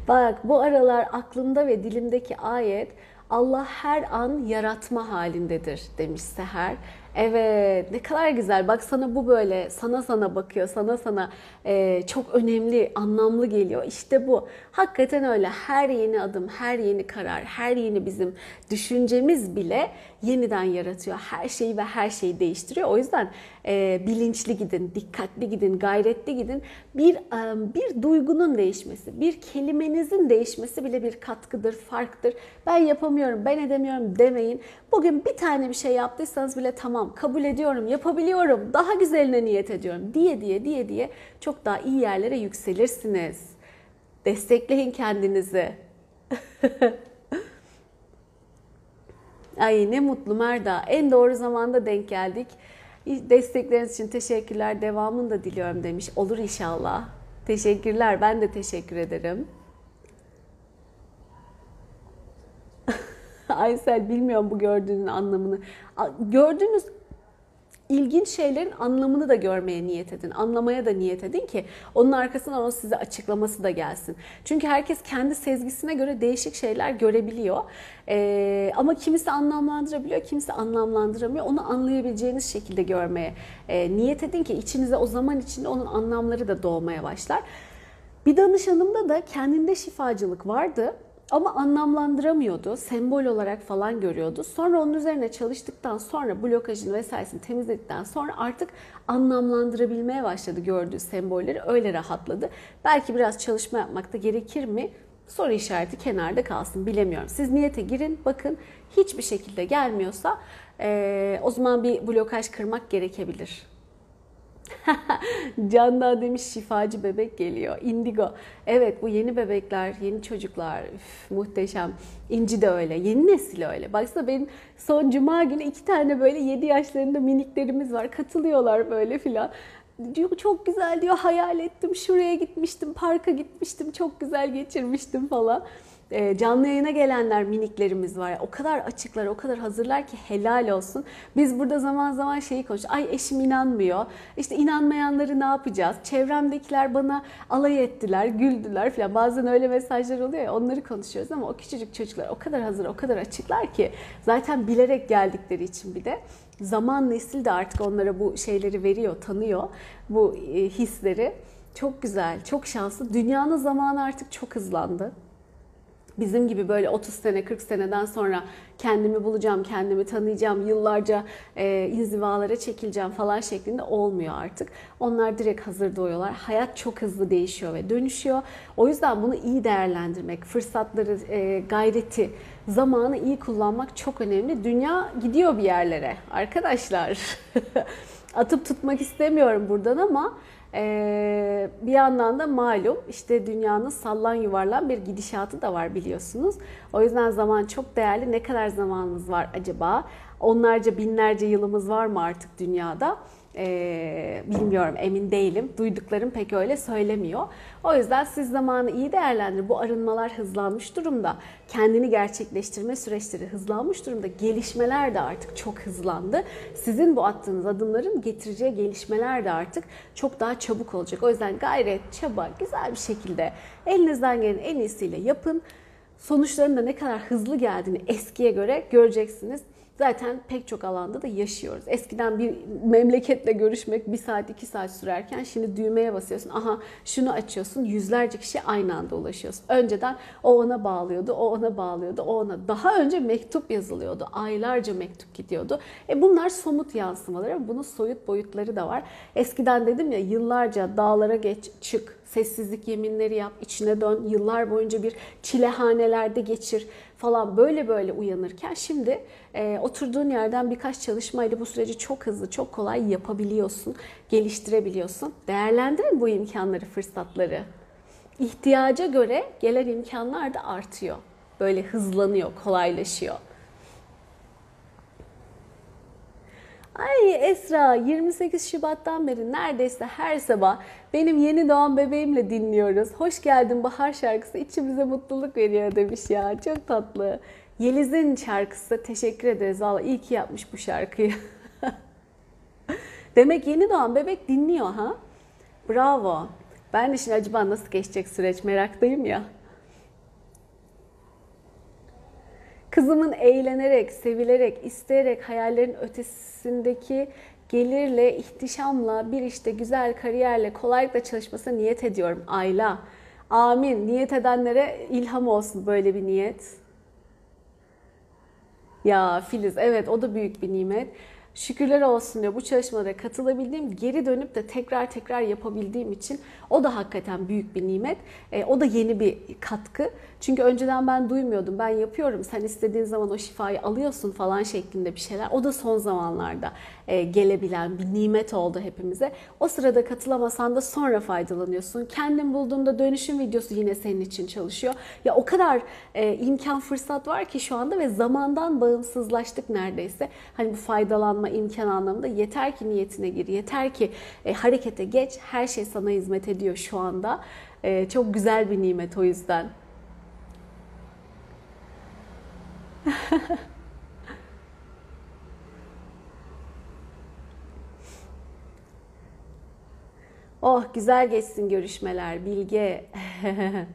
Bak bu aralar aklımda ve dilimdeki ayet Allah her an yaratma halindedir demiş Seher. Evet ne kadar güzel. Bak sana bu böyle sana sana bakıyor sana sana e, çok önemli anlamlı geliyor. İşte bu. Hakikaten öyle. Her yeni adım her yeni karar her yeni bizim düşüncemiz bile yeniden yaratıyor her şeyi ve her şeyi değiştiriyor o yüzden e, bilinçli gidin dikkatli gidin gayretli gidin bir e, bir duygunun değişmesi bir kelimenizin değişmesi bile bir katkıdır farktır ben yapamıyorum ben edemiyorum demeyin bugün bir tane bir şey yaptıysanız bile tamam kabul ediyorum, yapabiliyorum, daha güzeline niyet ediyorum diye diye diye diye çok daha iyi yerlere yükselirsiniz. Destekleyin kendinizi. Ay ne mutlu Merda. En doğru zamanda denk geldik. Destekleriniz için teşekkürler. Devamını da diliyorum demiş. Olur inşallah. Teşekkürler. Ben de teşekkür ederim. Aysel bilmiyorum bu gördüğünün anlamını. Gördüğünüz ilginç şeylerin anlamını da görmeye niyet edin. Anlamaya da niyet edin ki onun arkasından o size açıklaması da gelsin. Çünkü herkes kendi sezgisine göre değişik şeyler görebiliyor. Ee, ama kimisi anlamlandırabiliyor, kimisi anlamlandıramıyor. Onu anlayabileceğiniz şekilde görmeye e, niyet edin ki içinize o zaman içinde onun anlamları da doğmaya başlar. Bir danışanımda da kendinde şifacılık vardı ama anlamlandıramıyordu. Sembol olarak falan görüyordu. Sonra onun üzerine çalıştıktan sonra blokajını vesairesini temizledikten sonra artık anlamlandırabilmeye başladı gördüğü sembolleri. Öyle rahatladı. Belki biraz çalışma yapmakta gerekir mi? Soru işareti kenarda kalsın bilemiyorum. Siz niyete girin bakın hiçbir şekilde gelmiyorsa e, o zaman bir blokaj kırmak gerekebilir. Candan demiş şifacı bebek geliyor. Indigo. Evet bu yeni bebekler, yeni çocuklar üf, muhteşem. İnci de öyle. Yeni nesil öyle. Baksana benim son cuma günü iki tane böyle 7 yaşlarında miniklerimiz var. Katılıyorlar böyle filan diyor çok güzel diyor hayal ettim şuraya gitmiştim parka gitmiştim çok güzel geçirmiştim falan. E, canlı yayına gelenler miniklerimiz var. O kadar açıklar, o kadar hazırlar ki helal olsun. Biz burada zaman zaman şeyi konuşuyoruz. Ay eşim inanmıyor. İşte inanmayanları ne yapacağız? Çevremdekiler bana alay ettiler, güldüler falan. Bazen öyle mesajlar oluyor ya onları konuşuyoruz ama o küçücük çocuklar o kadar hazır, o kadar açıklar ki zaten bilerek geldikleri için bir de zaman nesil de artık onlara bu şeyleri veriyor, tanıyor bu e, hisleri. Çok güzel, çok şanslı. Dünyanın zamanı artık çok hızlandı bizim gibi böyle 30 sene 40 seneden sonra kendimi bulacağım, kendimi tanıyacağım, yıllarca e, inzivalara çekileceğim falan şeklinde olmuyor artık. Onlar direkt hazır doğuyorlar. Hayat çok hızlı değişiyor ve dönüşüyor. O yüzden bunu iyi değerlendirmek, fırsatları, e, gayreti, zamanı iyi kullanmak çok önemli. Dünya gidiyor bir yerlere arkadaşlar. Atıp tutmak istemiyorum buradan ama ee, bir yandan da malum işte dünyanın sallan yuvarlan bir gidişatı da var biliyorsunuz. O yüzden zaman çok değerli. Ne kadar zamanımız var acaba? Onlarca binlerce yılımız var mı artık dünyada? Ee, bilmiyorum emin değilim. Duyduklarım pek öyle söylemiyor. O yüzden siz zamanı iyi değerlendirin. Bu arınmalar hızlanmış durumda. Kendini gerçekleştirme süreçleri hızlanmış durumda. Gelişmeler de artık çok hızlandı. Sizin bu attığınız adımların getireceği gelişmeler de artık çok daha çabuk olacak. O yüzden gayret, çaba, güzel bir şekilde elinizden gelen en iyisiyle yapın. Sonuçların da ne kadar hızlı geldiğini eskiye göre göreceksiniz zaten pek çok alanda da yaşıyoruz. Eskiden bir memleketle görüşmek bir saat iki saat sürerken şimdi düğmeye basıyorsun. Aha şunu açıyorsun yüzlerce kişi aynı anda ulaşıyorsun. Önceden o ona bağlıyordu, o ona bağlıyordu, o ona. Daha önce mektup yazılıyordu. Aylarca mektup gidiyordu. E bunlar somut yansımaları bunun soyut boyutları da var. Eskiden dedim ya yıllarca dağlara geç çık Sessizlik yeminleri yap, içine dön, yıllar boyunca bir çilehanelerde geçir falan böyle böyle uyanırken şimdi e, oturduğun yerden birkaç çalışmayla bu süreci çok hızlı, çok kolay yapabiliyorsun, geliştirebiliyorsun. Değerlendirin bu imkanları, fırsatları. İhtiyaca göre gelen imkanlar da artıyor. Böyle hızlanıyor, kolaylaşıyor. Ay Esra 28 Şubat'tan beri neredeyse her sabah benim yeni doğan bebeğimle dinliyoruz. Hoş geldin Bahar şarkısı içimize mutluluk veriyor demiş ya. Çok tatlı. Yeliz'in şarkısı teşekkür ederiz. Valla iyi ki yapmış bu şarkıyı. Demek yeni doğan bebek dinliyor ha. Bravo. Ben de şimdi acaba nasıl geçecek süreç meraktayım ya. Kızımın eğlenerek, sevilerek, isteyerek hayallerin ötesindeki gelirle, ihtişamla, bir işte güzel kariyerle, kolaylıkla çalışmasına niyet ediyorum. Ayla. Amin. Niyet edenlere ilham olsun böyle bir niyet. Ya Filiz evet o da büyük bir nimet. Şükürler olsun diyor bu çalışmalara katılabildiğim, geri dönüp de tekrar tekrar yapabildiğim için o da hakikaten büyük bir nimet. E, o da yeni bir katkı. Çünkü önceden ben duymuyordum. Ben yapıyorum. Sen istediğin zaman o şifayı alıyorsun falan şeklinde bir şeyler. O da son zamanlarda e, gelebilen bir nimet oldu hepimize. O sırada katılamasan da sonra faydalanıyorsun. Kendin bulduğunda dönüşüm videosu yine senin için çalışıyor. Ya o kadar e, imkan fırsat var ki şu anda ve zamandan bağımsızlaştık neredeyse. Hani bu faydalanma imkan anlamında yeter ki niyetine gir. Yeter ki e, harekete geç. Her şey sana hizmet ediyor şu anda. Çok güzel bir nimet o yüzden. oh güzel geçsin görüşmeler Bilge.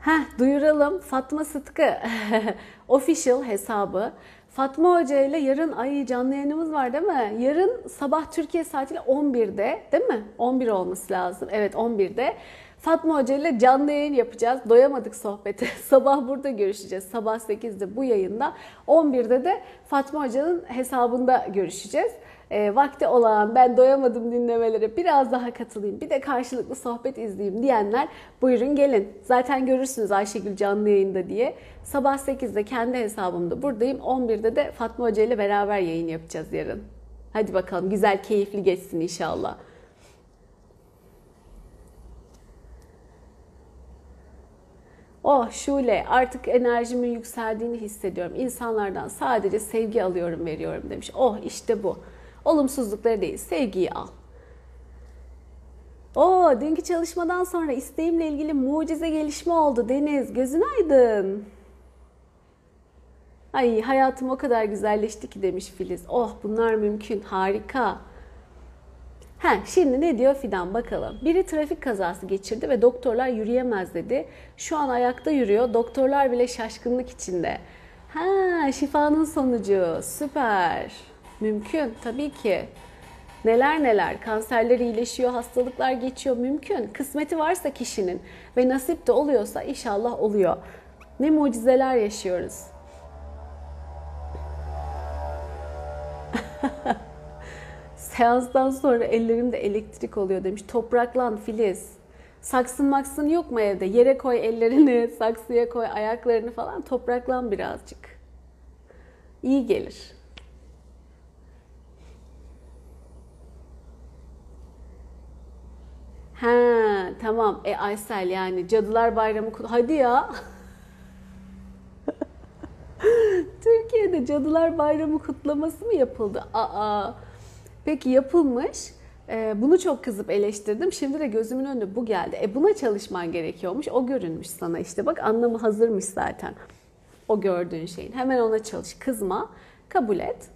Heh, duyuralım Fatma Sıtkı official hesabı. Fatma Hoca ile yarın ay canlı yayınımız var değil mi? Yarın sabah Türkiye saatiyle 11'de değil mi? 11 olması lazım. Evet 11'de. Fatma Hoca ile canlı yayın yapacağız. Doyamadık sohbete. Sabah burada görüşeceğiz. Sabah 8'de bu yayında. 11'de de Fatma Hoca'nın hesabında görüşeceğiz. E, vakti olan ben doyamadım dinlemelere biraz daha katılayım bir de karşılıklı sohbet izleyeyim diyenler buyurun gelin. Zaten görürsünüz Ayşegül canlı yayında diye. Sabah 8'de kendi hesabımda buradayım. 11'de de Fatma Hoca ile beraber yayın yapacağız yarın. Hadi bakalım güzel keyifli geçsin inşallah. Oh Şule artık enerjimin yükseldiğini hissediyorum. İnsanlardan sadece sevgi alıyorum veriyorum demiş. Oh işte bu. Olumsuzlukları değil sevgiyi al. O dünkü çalışmadan sonra isteğimle ilgili mucize gelişme oldu Deniz. Gözün aydın. Ay hayatım o kadar güzelleşti ki demiş Filiz. Oh bunlar mümkün harika. Ha, şimdi ne diyor Fidan bakalım. Biri trafik kazası geçirdi ve doktorlar yürüyemez dedi. Şu an ayakta yürüyor. Doktorlar bile şaşkınlık içinde. Ha, şifanın sonucu. Süper. Mümkün tabii ki. Neler neler kanserler iyileşiyor, hastalıklar geçiyor mümkün. Kısmeti varsa kişinin ve nasip de oluyorsa inşallah oluyor. Ne mucizeler yaşıyoruz. Seanstan sonra ellerimde elektrik oluyor demiş. Topraklan Filiz. Saksın maksın yok mu evde? Yere koy ellerini, saksıya koy ayaklarını falan topraklan birazcık. İyi gelir. Ha tamam. E Aysel yani Cadılar Bayramı hadi ya. Türkiye'de Cadılar Bayramı kutlaması mı yapıldı? Aa. Peki yapılmış. Ee, bunu çok kızıp eleştirdim. Şimdi de gözümün önüne bu geldi. E buna çalışman gerekiyormuş. O görünmüş sana işte. Bak anlamı hazırmış zaten. O gördüğün şeyin. Hemen ona çalış. Kızma. Kabul et.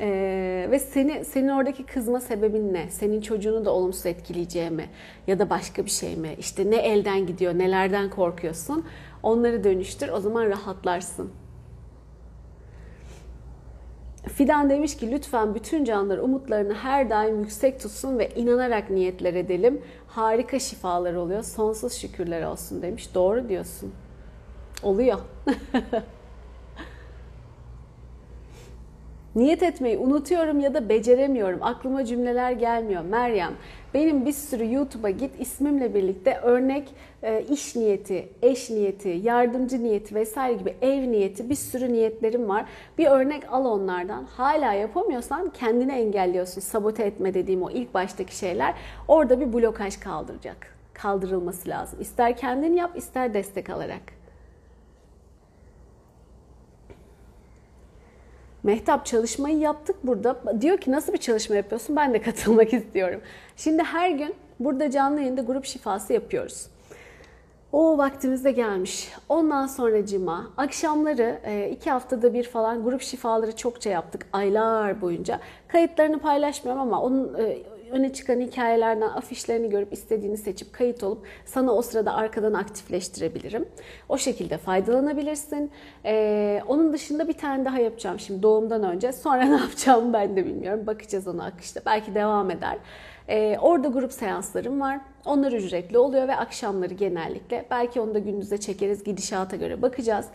Ee, ve seni senin oradaki kızma sebebin ne? Senin çocuğunu da olumsuz etkileyeceği mi? Ya da başka bir şey mi? İşte ne elden gidiyor, nelerden korkuyorsun? Onları dönüştür, o zaman rahatlarsın. Fidan demiş ki lütfen bütün canlılar umutlarını her daim yüksek tutsun ve inanarak niyetler edelim. Harika şifalar oluyor. Sonsuz şükürler olsun demiş. Doğru diyorsun. Oluyor. Niyet etmeyi unutuyorum ya da beceremiyorum. Aklıma cümleler gelmiyor. Meryem, benim bir sürü YouTube'a git ismimle birlikte örnek e, iş niyeti, eş niyeti, yardımcı niyeti vesaire gibi ev niyeti bir sürü niyetlerim var. Bir örnek al onlardan. Hala yapamıyorsan kendini engelliyorsun. Sabote etme dediğim o ilk baştaki şeyler. Orada bir blokaj kaldıracak. Kaldırılması lazım. İster kendin yap, ister destek alarak. Mehtap çalışmayı yaptık burada. Diyor ki nasıl bir çalışma yapıyorsun? Ben de katılmak istiyorum. Şimdi her gün burada canlı yayında grup şifası yapıyoruz. O vaktimiz de gelmiş. Ondan sonra cima. Akşamları e, iki haftada bir falan grup şifaları çokça yaptık aylar boyunca. Kayıtlarını paylaşmıyorum ama onun e, öne çıkan hikayelerden afişlerini görüp istediğini seçip kayıt olup sana o sırada arkadan aktifleştirebilirim. O şekilde faydalanabilirsin. Ee, onun dışında bir tane daha yapacağım şimdi doğumdan önce. Sonra ne yapacağımı ben de bilmiyorum. Bakacağız ona akışta. Belki devam eder. Ee, orada grup seanslarım var. Onlar ücretli oluyor ve akşamları genellikle. Belki onu da gündüze çekeriz. Gidişata göre bakacağız.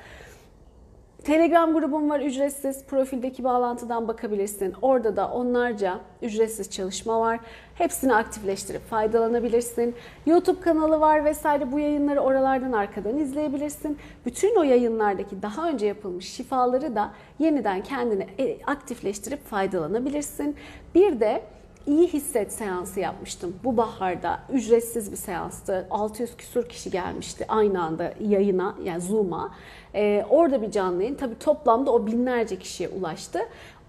Telegram grubum var ücretsiz. Profildeki bağlantıdan bakabilirsin. Orada da onlarca ücretsiz çalışma var. Hepsini aktifleştirip faydalanabilirsin. YouTube kanalı var vesaire. Bu yayınları oralardan arkadan izleyebilirsin. Bütün o yayınlardaki daha önce yapılmış şifaları da yeniden kendine e, aktifleştirip faydalanabilirsin. Bir de iyi hisset seansı yapmıştım. Bu baharda ücretsiz bir seanstı. 600 küsur kişi gelmişti aynı anda yayına yani Zoom'a. Ee, orada bir canlı yayın. Tabii toplamda o binlerce kişiye ulaştı.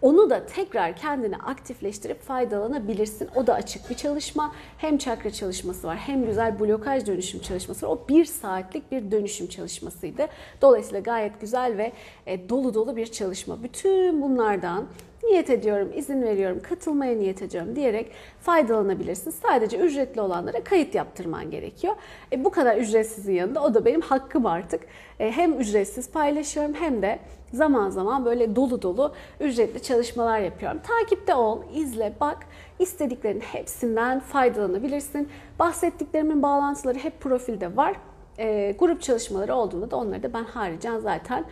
Onu da tekrar kendini aktifleştirip faydalanabilirsin. O da açık bir çalışma. Hem çakra çalışması var hem güzel blokaj dönüşüm çalışması var. O bir saatlik bir dönüşüm çalışmasıydı. Dolayısıyla gayet güzel ve e, dolu dolu bir çalışma. Bütün bunlardan niyet ediyorum, izin veriyorum, katılmaya niyet ediyorum diyerek faydalanabilirsin. Sadece ücretli olanlara kayıt yaptırman gerekiyor. E, bu kadar ücretsizin yanında o da benim hakkım artık. E, hem ücretsiz paylaşıyorum hem de zaman zaman böyle dolu dolu ücretli çalışmalar yapıyorum. Takipte ol, izle, bak. istediklerin hepsinden faydalanabilirsin. Bahsettiklerimin bağlantıları hep profilde var. E, grup çalışmaları olduğunda da onları da ben haricen zaten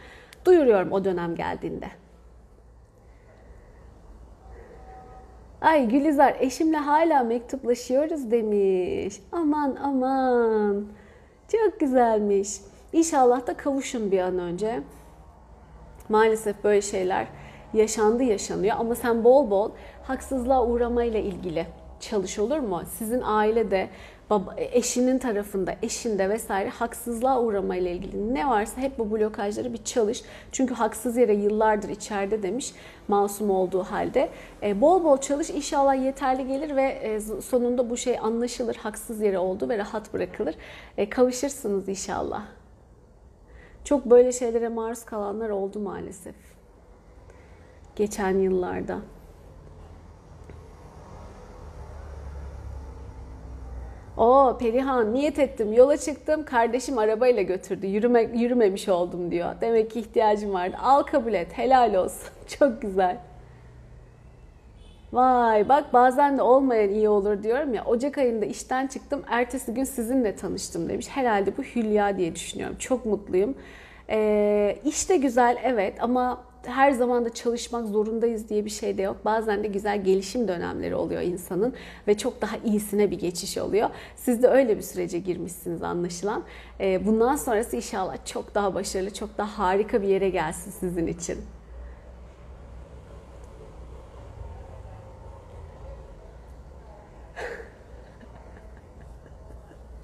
duyuruyorum o dönem geldiğinde. Ay Gülizar eşimle hala mektuplaşıyoruz demiş. Aman aman. Çok güzelmiş. İnşallah da kavuşun bir an önce. Maalesef böyle şeyler yaşandı yaşanıyor ama sen bol bol haksızlığa uğramayla ilgili çalış olur mu? Sizin ailede baba, eşinin tarafında, eşinde vesaire haksızlığa uğramayla ilgili ne varsa hep bu blokajları bir çalış. Çünkü haksız yere yıllardır içeride demiş masum olduğu halde. E, bol bol çalış inşallah yeterli gelir ve e, sonunda bu şey anlaşılır, haksız yere oldu ve rahat bırakılır. E, kavuşursunuz inşallah. Çok böyle şeylere maruz kalanlar oldu maalesef. Geçen yıllarda. O Perihan niyet ettim yola çıktım kardeşim arabayla götürdü yürüme, yürümemiş oldum diyor. Demek ki ihtiyacım vardı. Al kabul et helal olsun. Çok güzel. Vay bak bazen de olmayan iyi olur diyorum ya. Ocak ayında işten çıktım. Ertesi gün sizinle tanıştım demiş. Herhalde bu Hülya diye düşünüyorum. Çok mutluyum. Ee, iş de güzel evet ama her zaman da çalışmak zorundayız diye bir şey de yok. Bazen de güzel gelişim dönemleri oluyor insanın ve çok daha iyisine bir geçiş oluyor. Siz de öyle bir sürece girmişsiniz anlaşılan. Ee, bundan sonrası inşallah çok daha başarılı, çok daha harika bir yere gelsin sizin için.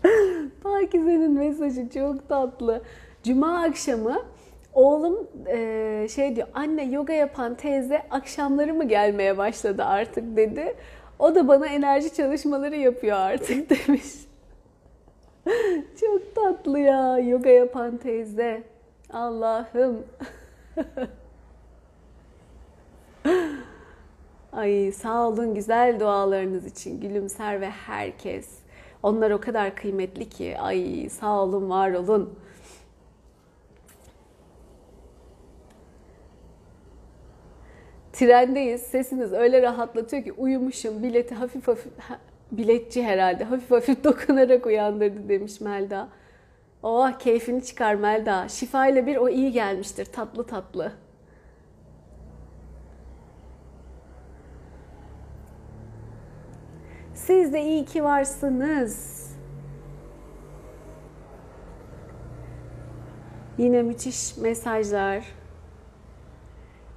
Pakize'nin mesajı çok tatlı. Cuma akşamı Oğlum e, şey diyor, anne yoga yapan teyze akşamları mı gelmeye başladı artık dedi. O da bana enerji çalışmaları yapıyor artık demiş. Çok tatlı ya yoga yapan teyze. Allah'ım. Ay sağ olun güzel dualarınız için gülümser ve herkes. Onlar o kadar kıymetli ki. Ay sağ olun var olun. Trendeyiz. Sesiniz öyle rahatlatıyor ki uyumuşum. Bileti hafif hafif biletçi herhalde hafif hafif dokunarak uyandırdı demiş Melda. Oh keyfini çıkar Melda. Şifa ile bir o iyi gelmiştir tatlı tatlı. Siz de iyi ki varsınız. Yine müthiş mesajlar.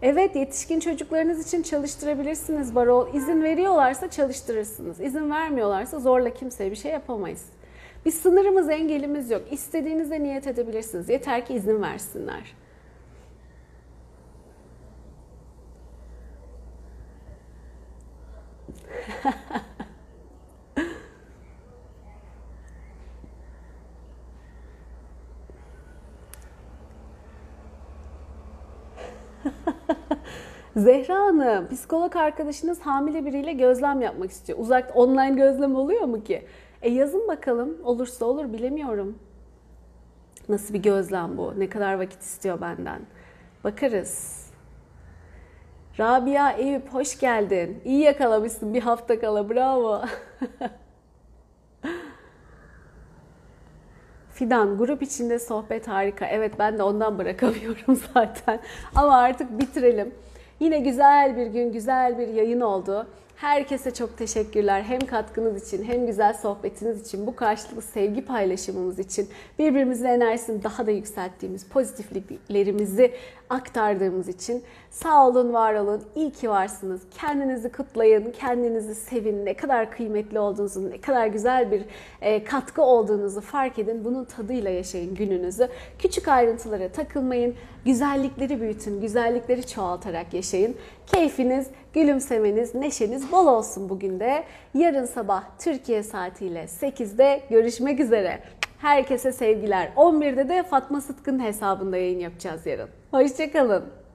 Evet yetişkin çocuklarınız için çalıştırabilirsiniz barol. İzin veriyorlarsa çalıştırırsınız. İzin vermiyorlarsa zorla kimseye bir şey yapamayız. Bir sınırımız, engelimiz yok. İstediğinizde niyet edebilirsiniz. Yeter ki izin versinler. Zehra Hanım, psikolog arkadaşınız hamile biriyle gözlem yapmak istiyor. Uzak online gözlem oluyor mu ki? E yazın bakalım. Olursa olur bilemiyorum. Nasıl bir gözlem bu? Ne kadar vakit istiyor benden? Bakarız. Rabia Eyüp hoş geldin. İyi yakalamışsın bir hafta kala bravo. Fidan grup içinde sohbet harika. Evet ben de ondan bırakamıyorum zaten. Ama artık bitirelim. Yine güzel bir gün, güzel bir yayın oldu. Herkese çok teşekkürler. Hem katkınız için hem güzel sohbetiniz için, bu karşılıklı sevgi paylaşımımız için, birbirimizin enerjisini daha da yükselttiğimiz, pozitifliklerimizi aktardığımız için sağ olun, var olun. İyi ki varsınız. Kendinizi kutlayın, kendinizi sevin. Ne kadar kıymetli olduğunuzu, ne kadar güzel bir e, katkı olduğunuzu fark edin. Bunun tadıyla yaşayın gününüzü. Küçük ayrıntılara takılmayın. Güzellikleri büyütün, güzellikleri çoğaltarak yaşayın. Keyfiniz, gülümsemeniz, neşeniz bol olsun bugün de. Yarın sabah Türkiye saatiyle 8'de görüşmek üzere. Herkese sevgiler. 11'de de Fatma Sıtkın hesabında yayın yapacağız yarın. Hoşçakalın.